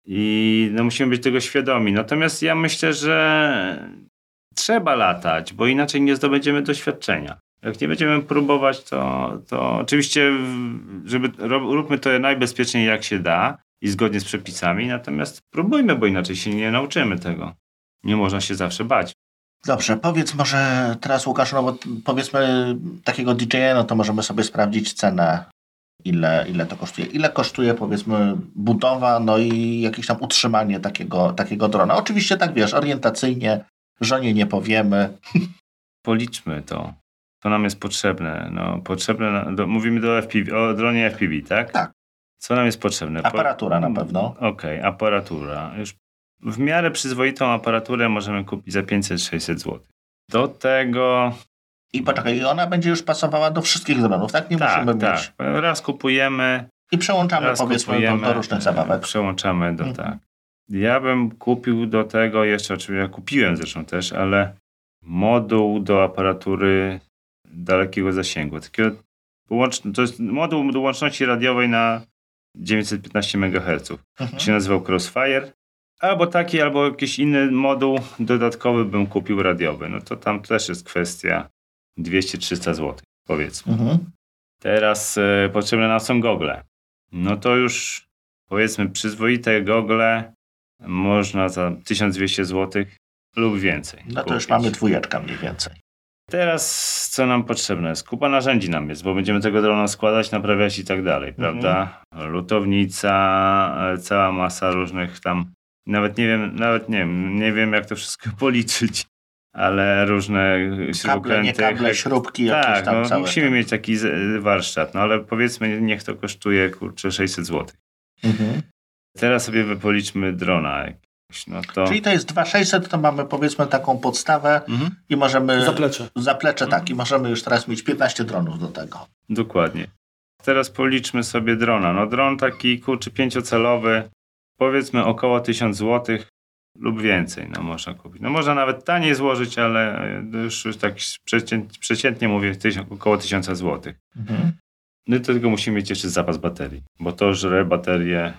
I no, musimy być tego świadomi. Natomiast ja myślę, że trzeba latać, bo inaczej nie zdobędziemy doświadczenia. Jak nie będziemy próbować, to, to oczywiście, żeby róbmy to najbezpieczniej jak się da i zgodnie z przepisami, natomiast próbujmy, bo inaczej się nie nauczymy tego. Nie można się zawsze bać. Dobrze, powiedz może teraz Łukasz, no bo powiedzmy takiego DJ-a, no to możemy sobie sprawdzić cenę, ile, ile to kosztuje. Ile kosztuje powiedzmy budowa, no i jakieś tam utrzymanie takiego, takiego drona. Oczywiście tak wiesz, orientacyjnie, żonie nie powiemy. (laughs) policzmy to. To nam jest potrzebne. No, potrzebne do, mówimy do FPV, o dronie FPV, tak? Tak. Co nam jest potrzebne? Aparatura na pewno. Okej, okay, aparatura. Już w miarę przyzwoitą aparaturę możemy kupić za 500-600 zł. Do tego... I poczekaj, ona będzie już pasowała do wszystkich dronów, tak? Nie tak, musimy tak. mieć... Raz kupujemy... I przełączamy raz powiedzmy kupujemy, do, do różnych zabawek. Przełączamy do, Mhm. tak. Ja bym kupił do tego jeszcze, oczywiście ja kupiłem zresztą też, ale moduł do aparatury dalekiego zasięgu. Takiego to jest moduł do łączności radiowej na 915 MHz. Mhm. się nazywał Crossfire. Albo taki, albo jakiś inny moduł dodatkowy bym kupił radiowy. No to tam też jest kwestia 200-300 zł, powiedzmy. Mhm. Teraz e, potrzebne nam są gogle. No to już powiedzmy przyzwoite gogle można za 1200 zł lub więcej. No to już kupić. mamy dwójeczkę mniej więcej. Teraz co nam potrzebne jest? Kupa narzędzi nam jest, bo będziemy tego drona składać, naprawiać i tak dalej, Mhm. prawda? Lutownica, e, cała masa różnych tam, nawet nie wiem, nawet nie wiem, nie wiem jak to wszystko (laughs) policzyć, ale różne Kable, nie śrubokręty. kable, śrubki, jakieś tak, tam no, całe. musimy te- mieć taki warsztat, no ale powiedzmy niech to kosztuje kurczę 600 zł. Mhm. Teraz sobie policzmy drona no to... Czyli to jest 2600, to mamy powiedzmy taką podstawę Mhm. i możemy... Zaplecze. Zaplecze, Mhm. tak. I możemy już teraz mieć 15 dronów do tego. Dokładnie. Teraz policzmy sobie drona. No dron taki kurczy pięciocelowy, powiedzmy około 1000 zł lub więcej, no można kupić. No można nawet taniej złożyć, ale e, już, już tak przecię, przeciętnie mówię tysiąc, około 1000 zł. Mhm. No i do tego musimy mieć jeszcze zapas baterii, bo to żre baterię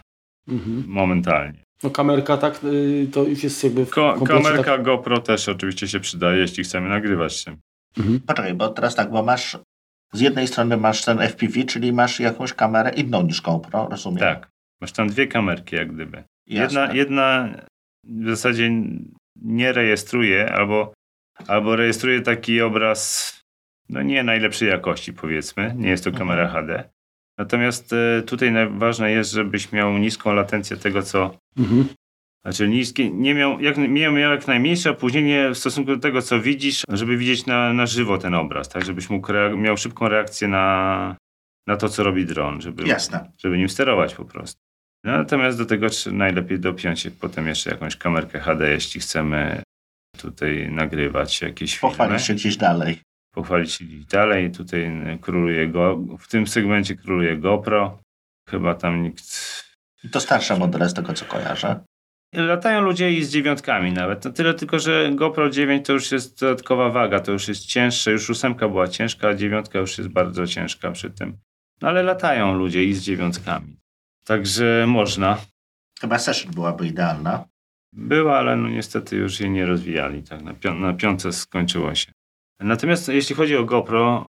Mhm. momentalnie. No kamerka tak, y, to już jest jakby w Ko kamerka Tak... GoPro też oczywiście się przydaje, jeśli chcemy nagrywać się. Mhm. Poczekaj, bo teraz tak, bo masz z jednej strony masz ten FPV, czyli masz jakąś kamerę inną niż GoPro, rozumiem? Tak. Masz tam dwie kamerki jak gdyby. Jasne. Jedna, jedna w zasadzie nie rejestruje, albo, albo rejestruje taki obraz no nie najlepszej jakości, powiedzmy. Nie jest to Mhm. kamera HD. Natomiast e, tutaj najważne jest, żebyś miał niską latencję tego, co. Mhm. Znaczy niskie, nie miał jak, miał, jak najmniejsze opóźnienie w stosunku do tego, co widzisz, żeby widzieć na, na żywo ten obraz, tak? Żebyś mógł miał szybką reakcję na, na to, co robi dron, żeby, Jasne. żeby nim sterować po prostu. No, natomiast do tego najlepiej dopiąć potem jeszcze jakąś kamerkę HD, jeśli chcemy tutaj nagrywać jakieś filmy. Pochwalić się gdzieś dalej. Pochwalić się gdzieś dalej. Tutaj króluje go, w tym segmencie króluje GoPro. Chyba tam nikt... To starsze modele z tego, co kojarzę. Latają ludzie i z dziewiątkami nawet. No tyle tylko, że GoPro 9 to już jest dodatkowa waga, to już jest cięższe. Już ósemka była ciężka, a dziewiątka już jest bardzo ciężka przy tym. No ale latają ludzie i z dziewiątkami. Także można. Chyba Session byłaby idealna. Była, ale no niestety już jej nie rozwijali. Tak, na, pią- na piątce skończyło się. Natomiast jeśli chodzi o GoPro,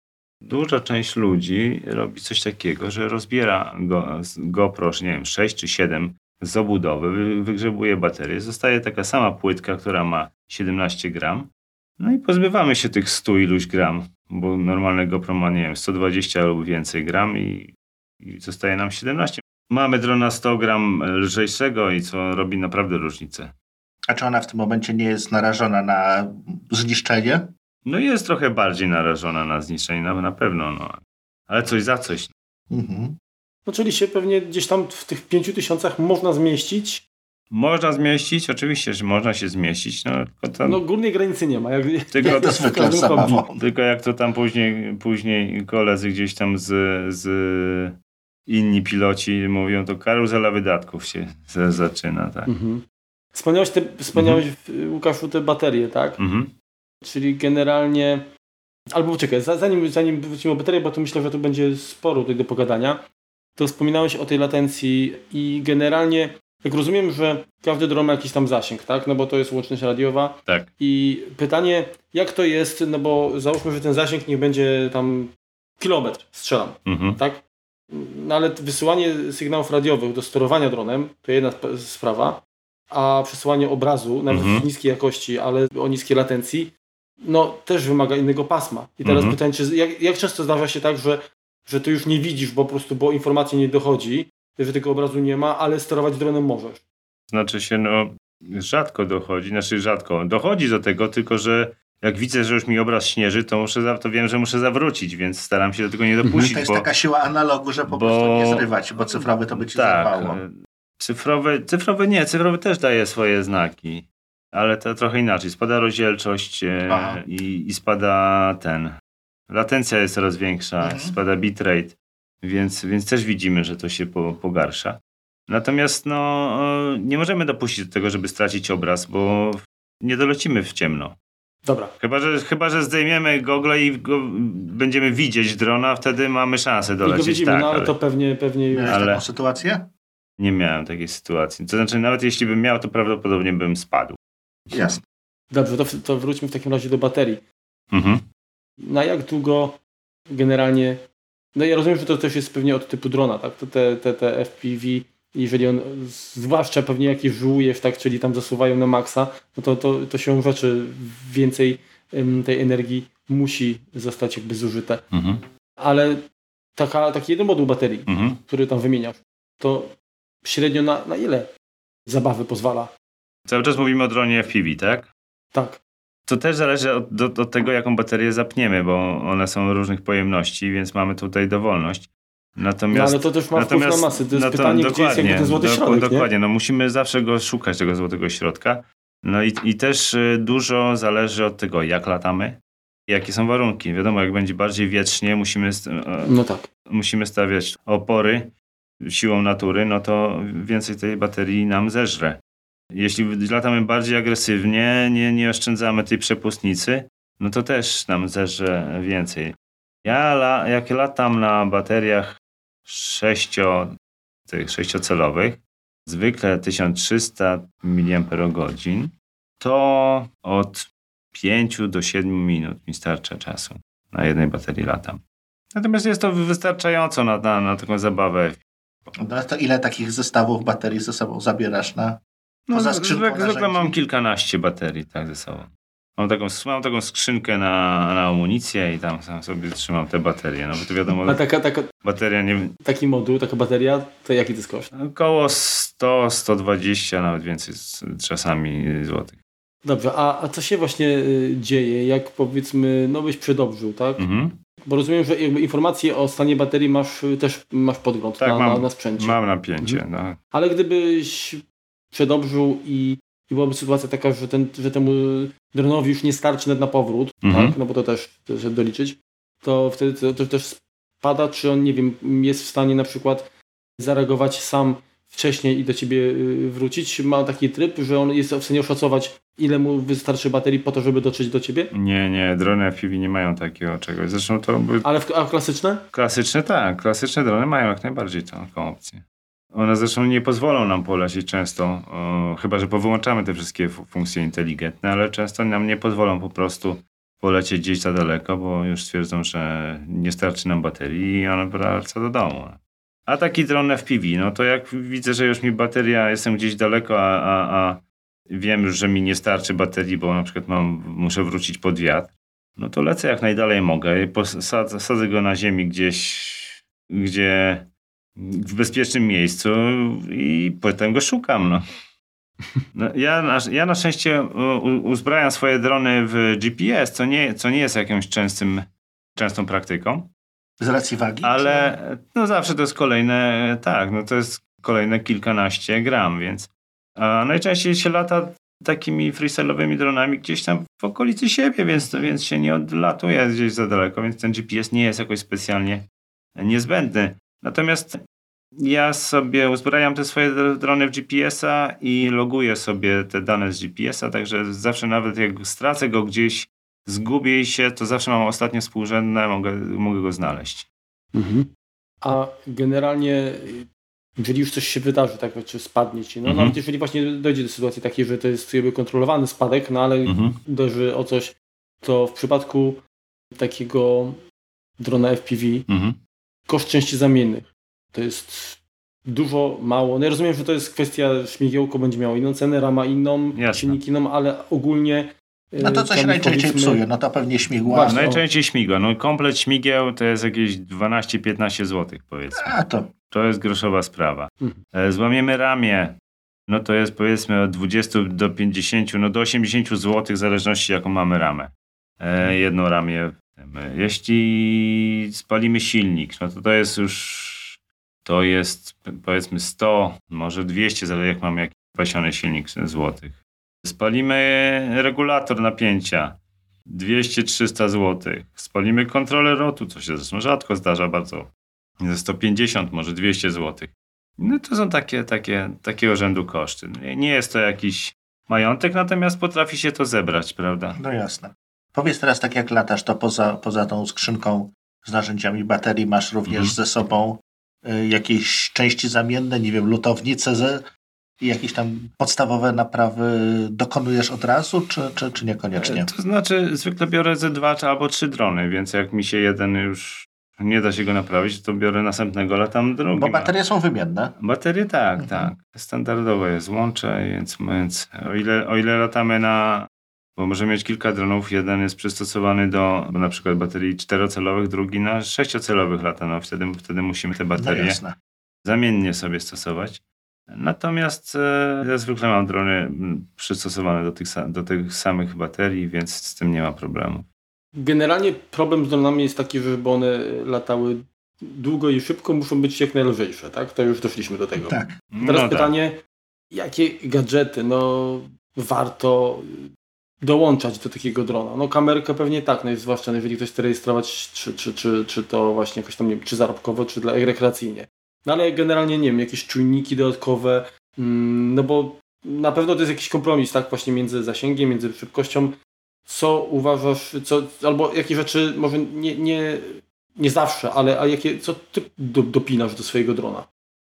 duża część ludzi robi coś takiego, że rozbiera go, GoPro, nie wiem, 6 czy 7 z obudowy, wy- wygrzebuje baterię, zostaje taka sama płytka, która ma 17 gram. No i pozbywamy się tych 100 iluś gram, bo normalne GoPro ma, nie wiem, 120 lub więcej gram i, i zostaje nam 17. Mamy drona 100 gram lżejszego i co robi naprawdę różnicę. A czy ona w tym momencie nie jest narażona na zniszczenie? No jest trochę bardziej narażona na zniszczenie, na, na pewno, no. Ale coś za coś. Mhm. No czyli się pewnie gdzieś tam w tych pięciu tysiącach można zmieścić. Można zmieścić, oczywiście, że można się zmieścić, no tylko tam, No górnej granicy nie ma. Jak, tylko, Jak to zabawą. tylko jak to tam później, później koledzy gdzieś tam z, z inni piloci mówią, to karuzela wydatków się zaczyna, tak. Mhm. Wspomniałeś, te, wspomniałeś Łukaszu, te baterie, tak? Mhm. Czyli generalnie... Albo poczekaj, za- zanim, zanim wrócimy o baterię, bo to myślę, że tu będzie sporo tutaj do pogadania, to wspominałeś o tej latencji i generalnie, jak rozumiem, że każdy dron ma jakiś tam zasięg, tak? No bo to jest łączność radiowa. Tak. I pytanie, jak to jest, no bo załóżmy, że ten zasięg niech będzie tam kilometr, strzelam, Mhm. tak? No ale wysyłanie sygnałów radiowych do sterowania dronem to jedna sp- sprawa, a przesyłanie obrazu, nawet Mhm. w niskiej jakości, ale o niskiej latencji, no też wymaga innego pasma. I teraz Mhm. pytanie, czy, jak, jak często zdarza się tak, że, że ty już nie widzisz po prostu, bo informacja nie dochodzi, że tego obrazu nie ma, ale sterować dronem możesz. Znaczy się, no rzadko dochodzi, znaczy rzadko, dochodzi do tego, tylko że jak widzę, że już mi obraz śnieży, to, muszę, to wiem, że muszę zawrócić, więc staram się do tego nie Mhm. dopuścić. To jest bo, taka siła analogu, że po bo- prostu nie zrywać, bo cyfrowy to by ci tak, zerwało. e, cyfrowy, cyfrowy nie, cyfrowy też daje swoje znaki, ale to trochę inaczej. Spada rozdzielczość e, i, i spada ten, latencja jest coraz większa, Mhm. spada bitrate, więc, więc też widzimy, że to się po, pogarsza. Natomiast no, nie możemy dopuścić do tego, żeby stracić obraz, bo nie dolecimy w ciemno. Dobra. Chyba, że, chyba, że zdejmiemy gogle i go, będziemy widzieć drona, wtedy mamy szansę I go dolecieć. widzimy, tak, no ale ale to pewnie, pewnie już. Miałeś ale- taką sytuację? nie miałem takiej sytuacji. To znaczy, nawet jeśli bym miał, to prawdopodobnie bym spadł. Jasne. Dobrze, to, to wróćmy w takim razie do baterii. Mhm. Na jak długo generalnie. No ja rozumiem, że to też jest pewnie od typu drona, tak? To te, te, te FPV, jeżeli on, zwłaszcza pewnie jakieś żujesz, tak, czyli tam zasuwają na maksa, no to, to, to się rzeczy więcej tej energii musi zostać jakby zużyte. Mhm. Ale taka, taki jeden moduł baterii, Mhm. który tam wymieniasz, to średnio na, na ile zabawy pozwala? Cały czas mówimy o dronie FPV, tak? Tak. To też zależy od, do, od tego, jaką baterię zapniemy, bo one są różnych pojemności, więc mamy tutaj dowolność. No, Natomiast, ale to też ma wpływ na masy. To jest no pytanie, gdzie jest jakby ten złoty dok- środek, nie? Dokładnie, no musimy zawsze go szukać, tego złotego środka. No i, i też y, dużo zależy od tego, jak latamy, jakie są warunki. Wiadomo, jak będzie bardziej wietrznie, musimy, e, No tak. musimy stawiać opory siłą natury, no to więcej tej baterii nam zeżre. Jeśli latamy bardziej agresywnie, nie, nie oszczędzamy tej przepustnicy, no to też nam zeżre więcej. Ja la, jak latam na bateriach sześcio, tych sześciocelowych, zwykle 1300 mAh, to od 5 do 7 minut mi starcza czasu. Na jednej baterii latam. Natomiast jest to wystarczająco na, na, na taką zabawę. No to ile takich zestawów baterii ze sobą zabierasz na... No, Poza skrzynką zwykle, zwykle mam kilkanaście baterii tak ze sobą. Mam taką, mam taką skrzynkę na, na amunicję i tam sam sobie trzymam te baterie. No bo to wiadomo, A taka, taka, bateria nie... taki moduł, taka bateria, to jaki to jest koszt? Około 100, 120, nawet więcej z, czasami złotych. Dobrze, a, a co się właśnie y, dzieje, jak powiedzmy, no byś przedobrzył, tak? Mhm. Bo rozumiem, że jakby informacje o stanie baterii masz y, też masz podgląd Tak, na, mam. na, na sprzęcie. Mam napięcie. Mhm. No. Ale gdybyś przedobrzył i, i byłaby sytuacja taka, że, ten, że temu dronowi już nie starczy nawet na powrót, Mhm. tak? no bo to też żeby doliczyć, to wtedy to, to też spada, czy on, nie wiem, jest w stanie na przykład zareagować sam wcześniej i do ciebie y, wrócić. Ma taki tryb, że on jest w stanie oszacować, ile mu wystarczy baterii po to, żeby dotrzeć do ciebie. Nie, nie, drony FPV nie mają takiego czegoś. Zresztą to Ale w, a klasyczne? Klasyczne tak, klasyczne drony mają jak najbardziej taką opcję. One zresztą nie pozwolą nam polecieć często, chyba że powyłączamy te wszystkie fu- funkcje inteligentne, ale często nam nie pozwolą po prostu polecieć gdzieś za daleko, bo już stwierdzą, że nie starczy nam baterii i one wraca do domu. A taki dron FPV, no to jak widzę, że już mi bateria, jestem gdzieś daleko, a, a, a wiem już, że mi nie starczy baterii, bo na przykład mam, muszę wrócić pod wiatr, no to lecę jak najdalej mogę. posadzę- Sadzę go na ziemi gdzieś, gdzie w bezpiecznym miejscu i potem go szukam. No. No, ja, na, ja na szczęście uzbrajam swoje drony w GPS, co nie, co nie jest jakąś częstym, częstą praktyką, Z racji wagi? ale no zawsze to jest kolejne, tak, no to jest kolejne kilkanaście gram, więc a najczęściej się lata takimi freestyle'owymi dronami gdzieś tam w okolicy siebie, więc, więc się nie odlatuje gdzieś za daleko, więc ten GPS nie jest jakoś specjalnie niezbędny. Natomiast ja sobie uzbrajam te swoje dr- drony w GPS-a i loguję sobie te dane z GPS-a, także zawsze nawet jak stracę go gdzieś, zgubię się, to zawsze mam ostatnie współrzędne, mogę, mogę go znaleźć. A generalnie, jeżeli już coś się wydarzy, tak, czy spadnie ci, no Mhm. nawet jeżeli właśnie dojdzie do sytuacji takiej, że to jest jakby kontrolowany spadek, no ale Mhm. uderzy o coś, to w przypadku takiego drona FPV Mhm. Koszt części zamiennych to jest dużo, mało. No ja rozumiem, że to jest kwestia, śmigiełko będzie miało inną cenę, rama inną, Jasne. silnik inną, ale ogólnie y, No to co się tam najczęściej powiedzmy- psuje? No to pewnie śmigła. Właśnie. Najczęściej śmigła. No komplet śmigieł to jest jakieś 12-15 zł powiedzmy. A to To jest groszowa sprawa. Mhm. E, Złamiemy ramię, no to jest powiedzmy od 20 do 50, no do 80 zł w zależności jaką mamy ramę. e, jedno ramię. Jeśli spalimy silnik, no to to jest już to jest powiedzmy 100, może 200, zależy jak mamy jakiś pasiony silnik złotych. Spalimy regulator napięcia 200-300 zł. Spalimy kontroler rotu, co się zresztą rzadko zdarza bardzo. Ze 150, może 200 zł. No to są takie, takie, takiego rzędu koszty. Nie jest to jakiś majątek, natomiast potrafi się to zebrać, prawda? No jasne. Powiedz teraz, tak jak latasz, to poza, poza tą skrzynką z narzędziami baterii masz również mhm. ze sobą y, jakieś części zamienne, nie wiem, lutownice ze, i jakieś tam podstawowe naprawy dokonujesz od razu, czy, czy, czy niekoniecznie? To znaczy, zwykle biorę ze dwa albo trzy drony, więc jak mi się jeden już nie da się go naprawić, to biorę następnego, latam drugi. Bo baterie są wymienne. Baterie tak, mhm. tak. Standardowe jest łącze, więc, więc o, ile, o ile latamy na... Bo możemy mieć kilka dronów, jeden jest przystosowany do na przykład baterii czterocelowych, drugi na sześciocelowych lata, no wtedy, wtedy musimy te baterie no zamiennie sobie stosować. Natomiast e, ja zwykle mam drony przystosowane do tych, do tych samych baterii, więc z tym nie ma problemu. Generalnie problem z dronami jest taki, że żeby one latały długo i szybko, muszą być jak najlżejsze, tak? To już doszliśmy do tego. Tak. Teraz no pytanie, tak. jakie gadżety no, warto dołączać do takiego drona? No kamerkę pewnie tak, no, zwłaszcza jeżeli ktoś chce rejestrować, czy, czy, czy, czy to właśnie jakoś tam, nie wiem, czy zarobkowo, czy dla rekreacyjnie. No ale generalnie nie wiem, jakieś czujniki dodatkowe, mm, no bo na pewno to jest jakiś kompromis, tak, właśnie między zasięgiem, między szybkością. Co uważasz, co, albo jakie rzeczy, może nie, nie, nie zawsze, ale a jakie, co ty do, dopinasz do swojego drona?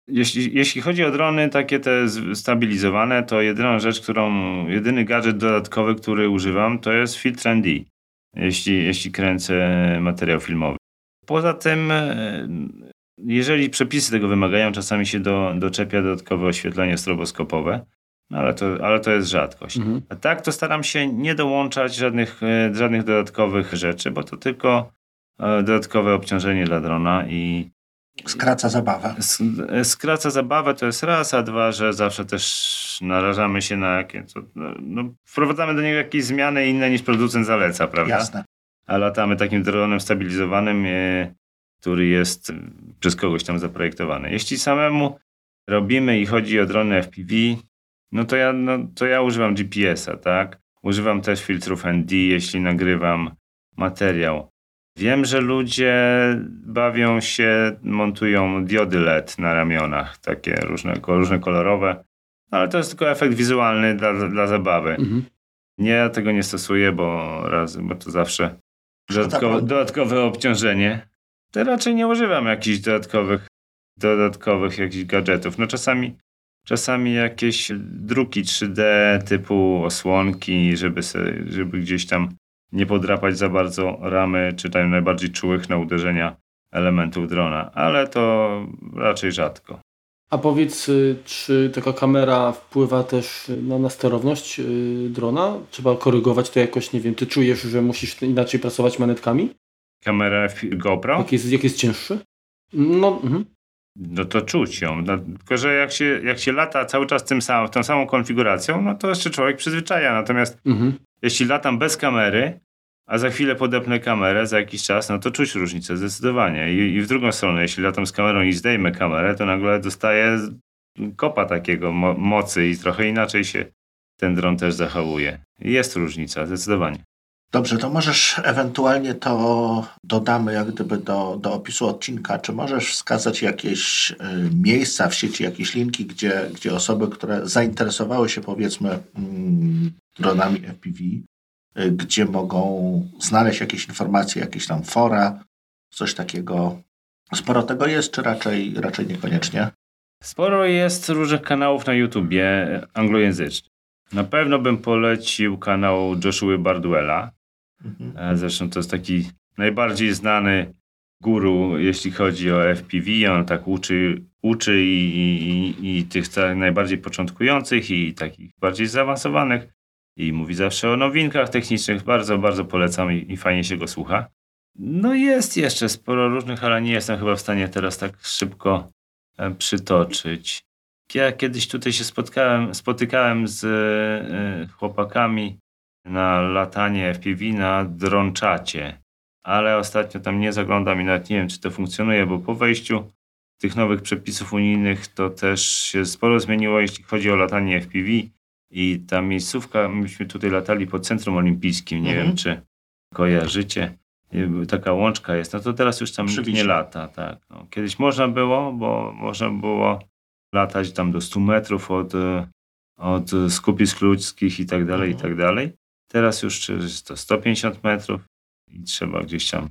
Jeśli, jeśli chodzi o drony takie te stabilizowane, to jedyna rzecz, którą, jedyny gadżet dodatkowy, który używam, to jest filtr ND, jeśli, jeśli kręcę materiał filmowy. Poza tym e, jeżeli przepisy tego wymagają, czasami się do, doczepia dodatkowe oświetlenie stroboskopowe, no ale, to, ale to jest rzadkość. Mhm. A tak to staram się nie dołączać żadnych, e, żadnych dodatkowych rzeczy, bo to tylko e, dodatkowe obciążenie dla drona i Skraca zabawę. E, skraca zabawę to jest raz, a dwa, że zawsze też narażamy się na jakieś. No, no, wprowadzamy do niego jakieś zmiany inne niż producent zaleca, prawda? Jasne. A latamy takim dronem stabilizowanym który jest przez kogoś tam zaprojektowany. Jeśli samemu robimy i chodzi o drony FPV, no to ja, no, to ja używam GPS-a, tak? Używam też filtrów ND, jeśli nagrywam materiał. Wiem, że ludzie bawią się, montują diody LED na ramionach, takie różne, różne kolorowe, ale to jest tylko efekt wizualny dla, dla zabawy. Mhm. Nie, ja tego nie stosuję, bo, raz, bo to zawsze dodatkowe, dodatkowe obciążenie to raczej nie używam jakichś dodatkowych, dodatkowych jakichś gadżetów. No czasami, czasami jakieś druki 3D typu osłonki, żeby, żeby gdzieś tam nie podrapać za bardzo ramy, czy tam najbardziej czułych na uderzenia elementów drona, ale to raczej rzadko. A powiedz, y, czy taka kamera wpływa też na, na sterowność y, drona? Trzeba korygować to jakoś, nie wiem, ty czujesz, że musisz inaczej pracować manetkami? kamerę GoPro? Jak jest, jak jest cięższy? No, mhm. No to czuć ją. No, tylko, że jak się, jak się lata cały czas tym sam, tą samą konfiguracją, no to jeszcze człowiek przyzwyczaja. Natomiast mhm. jeśli latam bez kamery, a za chwilę podepnę kamerę za jakiś czas, no to czuć różnicę zdecydowanie. I, I, w drugą stronę, jeśli latam z kamerą i zdejmę kamerę, to nagle dostaję kopa takiego mo mocy i trochę inaczej się ten dron też zachowuje. Jest różnica, zdecydowanie. Dobrze, to możesz ewentualnie to dodamy jak gdyby do, do opisu odcinka. Czy możesz wskazać jakieś y, miejsca w sieci, jakieś linki, gdzie, gdzie osoby, które zainteresowały się powiedzmy mm, dronami FPV, y, gdzie mogą znaleźć jakieś informacje, jakieś tam fora, coś takiego. Sporo tego jest, czy raczej, raczej niekoniecznie? Sporo jest różnych kanałów na YouTubie anglojęzycznych. Na pewno bym polecił kanał Joshua Bardwella. Mhm. Zresztą to jest taki najbardziej znany guru, jeśli chodzi o FPV. On tak uczy, uczy i, i, i tych najbardziej początkujących i takich bardziej zaawansowanych. I mówi zawsze o nowinkach technicznych. Bardzo, bardzo polecam i, i fajnie się go słucha. No jest jeszcze sporo różnych, ale nie jestem chyba w stanie teraz tak szybko e, przytoczyć. Ja kiedyś tutaj się spotkałem, spotykałem z e, chłopakami na latanie FPV na dronczacie. Ale ostatnio tam nie zaglądam i nawet nie wiem, czy to funkcjonuje, bo po wejściu tych nowych przepisów unijnych to też się sporo zmieniło, jeśli chodzi o latanie FPV. I ta miejscówka, myśmy tutaj latali po Centrum Olimpijskim, nie mhm. wiem czy kojarzycie, taka łączka jest, no to teraz już tam nikt nie lata. Tak. No, kiedyś można było, bo można było latać tam do 100 metrów od, od skupisk ludzkich i tak dalej, i mhm. tak dalej. Teraz już jest to 150 metrów i trzeba gdzieś tam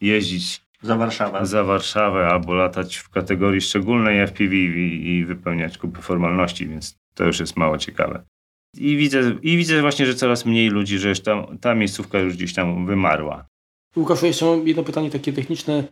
jeździć za Warszawę. Za Warszawę albo latać w kategorii szczególnej FPV i, i wypełniać kupy formalności, więc to już jest mało ciekawe. I widzę, I widzę właśnie, że coraz mniej ludzi, że już tam, ta miejscówka już gdzieś tam wymarła. Łukaszu, jeszcze mam jedno pytanie takie techniczne.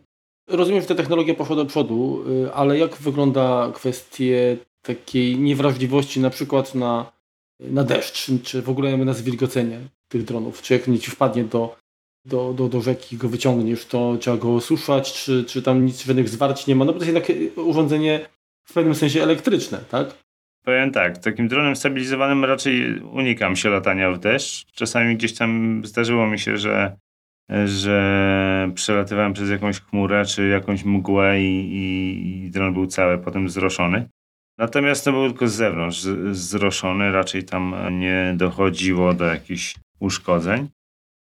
Rozumiem, że ta technologia poszła do przodu, y, ale jak wygląda kwestie takiej niewrażliwości na przykład na, na deszcz, czy w ogóle na zwilgocenie tych dronów? Czy jak nie ci wpadnie do, do, do, do rzeki go wyciągniesz, to trzeba go osuszać, czy, czy tam nic, żadnych zwarć nie ma? No bo to jest jednak urządzenie w pewnym sensie elektryczne, tak? Powiem tak, takim dronem stabilizowanym raczej unikam się latania w deszcz. Czasami gdzieś tam zdarzyło mi się, że, że przelatywałem przez jakąś chmurę czy jakąś mgłę i, i, i dron był cały potem zroszony. Natomiast to był tylko z zewnątrz zroszony, raczej tam nie dochodziło do jakichś uszkodzeń.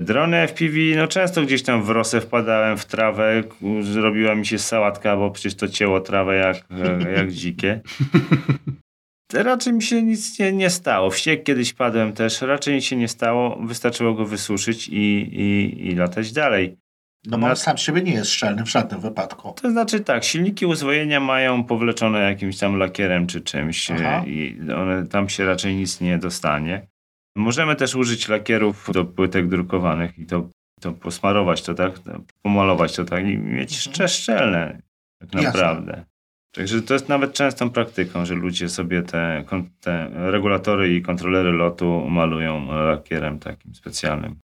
Drony FPV, no często gdzieś tam w rosę wpadałem, w trawę, zrobiła mi się sałatka, bo przecież to cięło trawę jak, jak dzikie. (laughs) Raczej mi się nic nie, nie stało. Wściek kiedyś padłem też, raczej mi się nie stało. Wystarczyło go wysuszyć i, i, i latać dalej. No bo on sam siebie nie jest szczelny w żadnym wypadku. To znaczy tak, silniki uzwojenia mają powleczone jakimś tam lakierem czy czymś Aha. i one, tam się raczej nic nie dostanie. Możemy też użyć lakierów do płytek drukowanych i to, to posmarować to tak, pomalować to tak i mieć mhm. szczelne tak naprawdę. Jasne. Także to jest nawet częstą praktyką, że ludzie sobie te, te regulatory i kontrolery lotu malują lakierem takim specjalnym.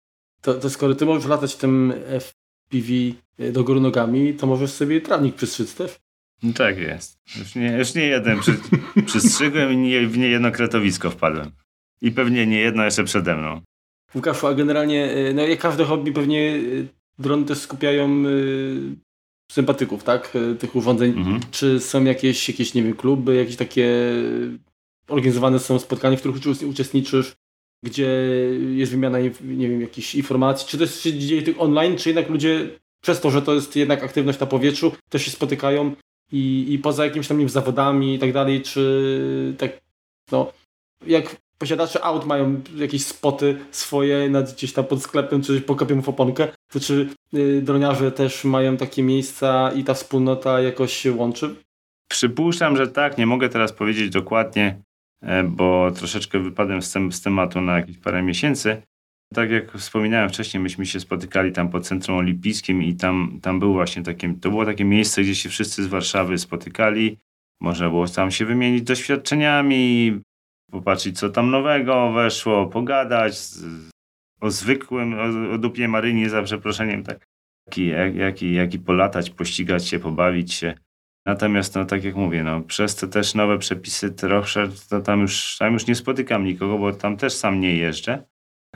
To, to skoro ty możesz latać tym FPV e, do góry nogami, to możesz sobie trawnik przystrzyc też? No tak jest. Już nie, już nie jeden przy, (laughs) przystrzygłem i nie, w niejedno kretowisko wpadłem. I pewnie nie jedno jeszcze przede mną. Łukaszu, a generalnie, e, no jak każde hobby, pewnie e, drony też skupiają sympatyków, tak? Tych urządzeń. Mhm. Czy są jakieś, jakieś, nie wiem, kluby, jakieś takie organizowane są spotkania, w których uczestniczysz, gdzie jest wymiana, nie wiem, jakichś informacji, czy to jest, się dzieje tych online, czy jednak ludzie przez to, że to jest jednak aktywność na powietrzu, też się spotykają i, i poza jakimiś tam zawodami i tak dalej, czy tak, no, jak posiadacze aut mają jakieś spoty swoje nad, gdzieś tam pod sklepem, czy pokopią w oponkę, to czy y, droniarze też mają takie miejsca i ta wspólnota jakoś się łączy? Przypuszczam, że tak. Nie mogę teraz powiedzieć dokładnie, bo troszeczkę wypadłem z, tem z tematu na jakieś parę miesięcy. Tak jak wspominałem wcześniej, myśmy się spotykali tam pod Centrum Olimpijskim i tam, tam był właśnie takie, to było takie miejsce, gdzie się wszyscy z Warszawy spotykali. Można było tam się wymienić doświadczeniami, popatrzeć co tam nowego weszło, pogadać z, o zwykłym, o, o dupie marynie za przeproszeniem, tak. Jak, jaki, jaki polatać, pościgać się, pobawić się. Natomiast, no tak jak mówię, no, przez te też nowe przepisy trochę, to tam już, tam już nie spotykam nikogo, bo tam też sam nie jeżdżę.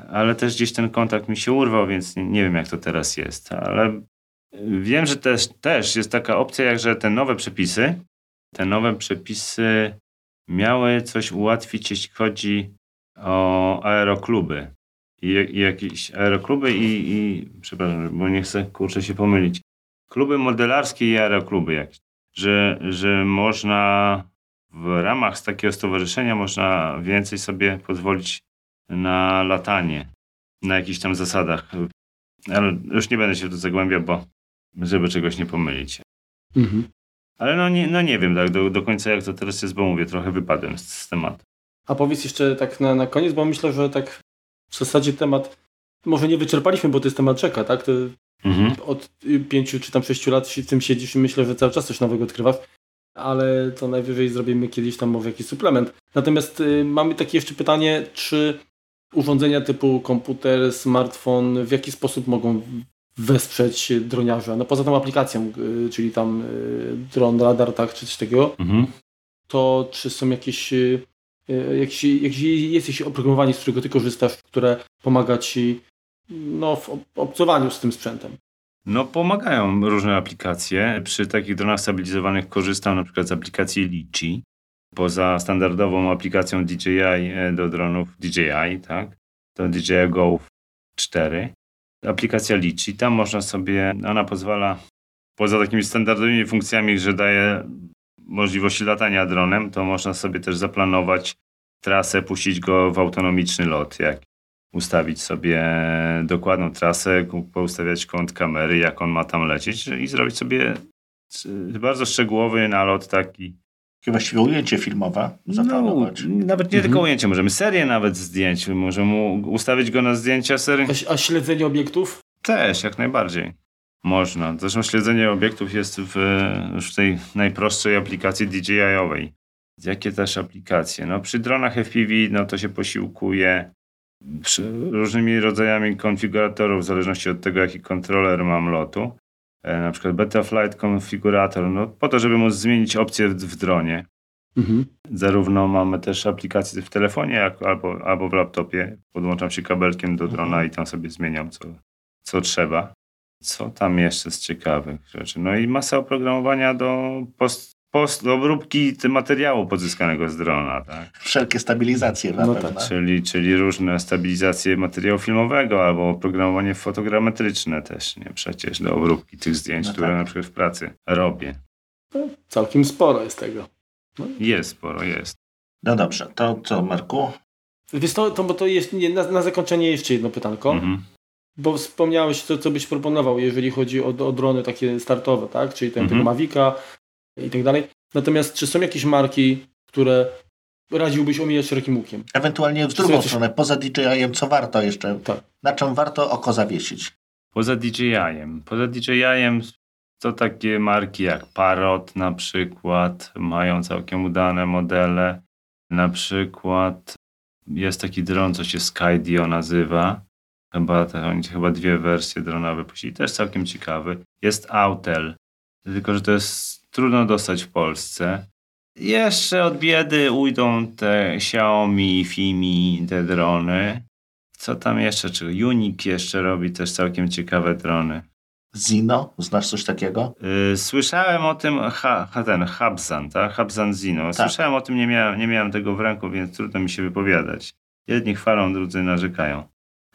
Ale też gdzieś ten kontakt mi się urwał, więc nie, nie wiem jak to teraz jest. Ale wiem, że też, też jest taka opcja, jak że te nowe przepisy, te nowe przepisy miały coś ułatwić, jeśli chodzi o aerokluby. I, i jakieś aerokluby i, i, przepraszam, bo nie chcę kurczę się pomylić. Kluby modelarskie i aerokluby jakieś. Że, że można w ramach takiego stowarzyszenia można więcej sobie pozwolić na latanie na jakichś tam zasadach. Ale już nie będę się w to zagłębiał, bo żeby czegoś nie pomylić. Mhm. Ale no nie, no nie wiem tak do, do końca jak to teraz jest, bo mówię, trochę wypadłem z, z tematu. A powiedz jeszcze tak na, na koniec, bo myślę, że tak w zasadzie temat może nie wyczerpaliśmy, bo to jest temat rzeka, tak? Mhm. Od pięciu czy tam sześciu lat w tym siedzisz i myślę, że cały czas coś nowego odkrywasz, ale to najwyżej zrobimy kiedyś tam może jakiś suplement. Natomiast y, mamy takie jeszcze pytanie, czy urządzenia typu komputer, smartfon w jaki sposób mogą wesprzeć droniarza. No poza tą aplikacją, y, czyli tam y, dron, radar, tak, czy coś takiego, mhm. to czy są jakieś y, jeśli, jeśli jest jakieś oprogramowanie, z którego ty korzystasz, które pomaga ci no, w obcowaniu z tym sprzętem? No pomagają różne aplikacje. Przy takich dronach stabilizowanych korzystam na przykład z aplikacji Litchi. Poza standardową aplikacją DJI e, do dronów DJI, tak? To DJI Go 4. Aplikacja Litchi, tam można sobie, ona pozwala poza takimi standardowymi funkcjami, że daje możliwości latania dronem, to można sobie też zaplanować trasę, puścić go w autonomiczny lot, jak ustawić sobie dokładną trasę, poustawiać kąt kamery, jak on ma tam lecieć i zrobić sobie bardzo szczegółowy nalot taki. Właściwie ujęcie filmowe zaplanować. No, nawet nie mhm. tylko ujęcie, możemy serię nawet zdjęć, możemy ustawić go na zdjęcia serii. A, a śledzenie obiektów? Też, jak najbardziej. Można. Zresztą śledzenie obiektów jest w, już w tej najprostszej aplikacji DJI-owej. Jakie też aplikacje? No przy dronach FPV no to się posiłkuje różnymi rodzajami konfiguratorów w zależności od tego, jaki kontroler mam lotu. E, na przykład Betaflight konfigurator, no po to, żeby móc zmienić opcję w, w dronie. Mhm. Zarówno mamy też aplikacje w telefonie, jak, albo, albo w laptopie. Podłączam się kabelkiem do drona mhm. i tam sobie zmieniam, co, co trzeba. Co tam jeszcze z ciekawych rzeczy? No i masa oprogramowania do post, post obróbki materiału pozyskanego z drona. Tak? Wszelkie stabilizacje na no tak, czyli, czyli różne stabilizacje materiału filmowego albo oprogramowanie fotogrametryczne też, nie? Przecież do obróbki tych zdjęć, no które tak. na przykład w pracy robię. No, całkiem sporo jest tego. No. Jest sporo, jest. No dobrze, to co Marku? Wiesz to, to bo to jest nie, na, na zakończenie jeszcze jedno pytanko. Mhm. Bo wspomniałeś to, co byś proponował, jeżeli chodzi o, o drony takie startowe, tak? Czyli ten, mhm. tego Mavica i tak dalej. Natomiast czy są jakieś marki, które radziłbyś omijać szerokim łukiem? Ewentualnie w drugą coś... stronę, poza DJI-em, co warto jeszcze, tak. na czym warto oko zawiesić? Poza DJI-em. Poza DJI-em to takie marki jak Parrot na przykład, mają całkiem udane modele. Na przykład jest taki dron, co się Skydio nazywa. Chyba, chyba dwie wersje dronowe puścili, też całkiem ciekawy. Jest Autel, tylko że to jest trudno dostać w Polsce. Jeszcze od biedy ujdą te Xiaomi, Fimi, te drony. Co tam jeszcze? Czy Unik jeszcze robi też całkiem ciekawe drony. Zino? Znasz coś takiego? Yy, słyszałem o tym, ha, ten Habzan, tak? Habzan Zino. Tak. Słyszałem o tym, nie miałem, nie miałem tego w ręku, więc trudno mi się wypowiadać. Jedni chwalą, drudzy narzekają.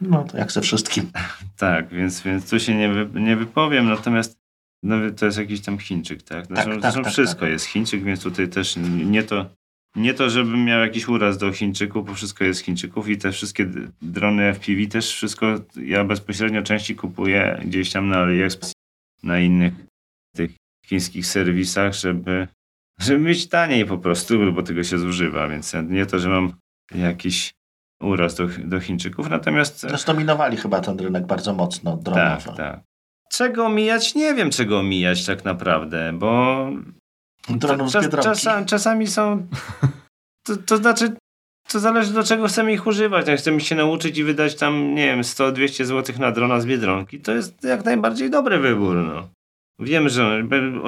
No to jak ze wszystkim. (laughs) tak, więc, więc tu się nie, wy, nie wypowiem, natomiast no, to jest jakiś tam Chińczyk, tak? Zresztą, tak, tak, tak, wszystko tak. jest Chińczyk, więc tutaj też nie to, nie to, żebym miał jakiś uraz do Chińczyków, bo wszystko jest Chińczyków i te wszystkie drony FPV też wszystko, ja bezpośrednio części kupuję gdzieś tam na AliExpress, na innych tych chińskich serwisach, żeby, żeby mieć taniej po prostu, bo tego się zużywa, więc nie to, że mam jakiś uraz do, do Chińczyków, natomiast... Zdominowali chyba ten rynek bardzo mocno dronowy. Tak, tak. Czego omijać? Nie wiem, czego omijać tak naprawdę, bo czas, czasami, czasami są... To, to znaczy, to zależy do czego chcemy ich używać. Jak chcemy się nauczyć i wydać tam, nie wiem, 100-200 zł na drona z Biedronki, to jest jak najbardziej dobry wybór, no. Wiem, że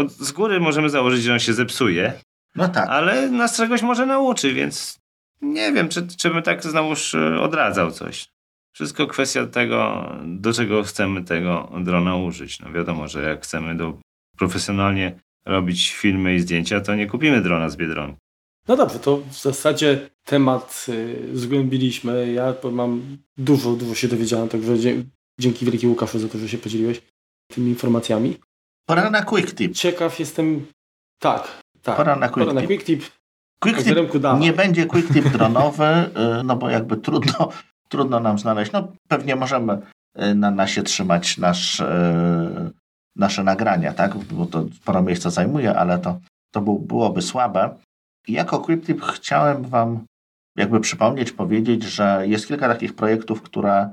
z góry możemy założyć, że on się zepsuje, no tak. ale nas czegoś może nauczy, więc nie wiem, czy, czy bym tak znowuż e, odradzał coś. Wszystko kwestia tego, do czego chcemy tego drona użyć. No wiadomo, że jak chcemy do, profesjonalnie robić filmy i zdjęcia, to nie kupimy drona z Biedronki. No dobrze, to w zasadzie temat y, zgłębiliśmy. Ja mam dużo, dużo się dowiedziałem, także dzięki wielki Łukaszu za to, że się podzieliłeś tymi informacjami. Pora na quick tip. Ciekaw jestem. Tak, tak. Pora na quick Pora tip. Na quick tip. Quick tip nie będzie quick tip dronowy, y, no bo jakby trudno, trudno nam znaleźć. No pewnie możemy y, na nasie trzymać nasz, y, nasze nagrania, tak? Bo to sporo miejsca zajmuje, ale to, to był, byłoby słabe. I jako quick tip chciałem wam jakby przypomnieć, powiedzieć, że jest kilka takich projektów, które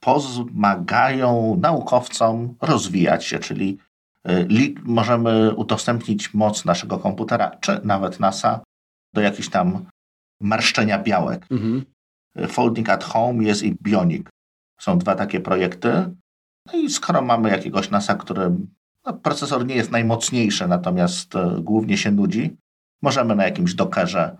pomagają naukowcom rozwijać się, czyli możemy udostępnić moc naszego komputera, czy nawet NASA do jakichś tam marszczenia białek. Mhm. Folding at Home jest i Bionic. Są dwa takie projekty. No i skoro mamy jakiegoś NASA, który no, procesor nie jest najmocniejszy, natomiast e, głównie się nudzi, możemy na jakimś dockerze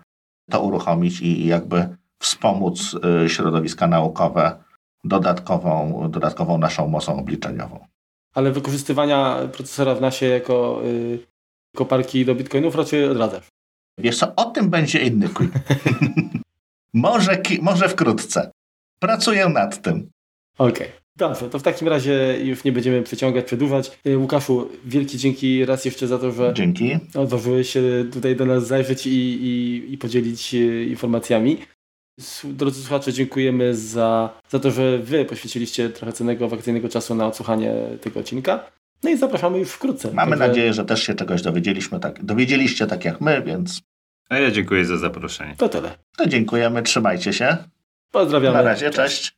to uruchomić i jakby wspomóc y, środowiska naukowe dodatkową, dodatkową naszą mocą obliczeniową. Ale wykorzystywania procesora w nasie jako yy, koparki do bitcoinów raczej odradzasz. Wiesz co, o tym będzie inny quiz. (laughs) może, może wkrótce. Pracuję nad tym. Okej. Okay. Dobrze, to w takim razie już nie będziemy przeciągać, przedłużać. Y, Łukaszu, wielkie dzięki raz jeszcze za to, że dzięki. odważyłeś się tutaj do nas zajrzeć i, i, i podzielić informacjami. Drodzy słuchacze, dziękujemy za, za to, że Wy poświęciliście trochę cennego wakacyjnego czasu na odsłuchanie tego odcinka. No i zapraszamy już wkrótce. Mamy Także... nadzieję, że też się czegoś dowiedzieliśmy, tak, dowiedzieliście tak jak my, więc... A ja dziękuję za zaproszenie. To tyle. To dziękujemy, trzymajcie się. Pozdrawiamy. Na razie, cześć.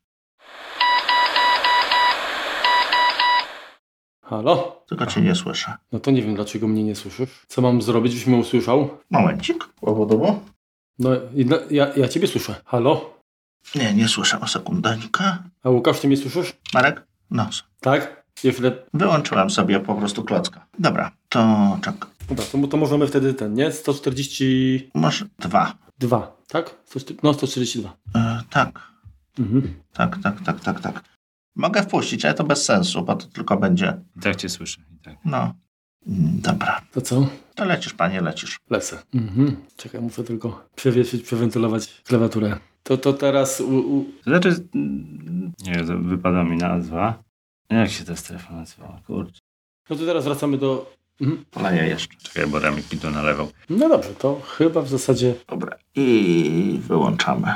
Halo? Tylko cię nie słyszę. No to nie wiem, dlaczego mnie nie słyszysz. Co mam zrobić, żebyś mnie usłyszał? Momencik. Ławodowo. No, ja, ja ciebie słyszę. Halo? Nie, nie słyszę. O sekundeńkę. A Łukasz, ty mnie słyszysz? Marek? No. Tak? Wyłączyłem sobie po prostu klocka. Dobra, to czek. Dobra, to, to możemy wtedy ten, nie? 140... Może dwa. Dwa, tak? No, 142. E, tak. Mhm. Tak, tak, tak, tak, tak. Mogę wpuścić, ale to bez sensu, bo to tylko będzie... I tak cię słyszę. I tak. No. Mm, dobra. To co? To lecisz, panie, lecisz. Lecę. Mhm. Czekaj, muszę tylko przewieszyć, przewentylować klawiaturę. To, to teraz... U, u... Znaczy... Nie, wypada mi nazwa. Jak się ta strefa nazywała? Kurczę. No to teraz wracamy do... Mhm. Poleję jeszcze. Czekaj, bo Remik mi tu nalewał. No dobrze, to chyba w zasadzie... Dobra. I wyłączamy.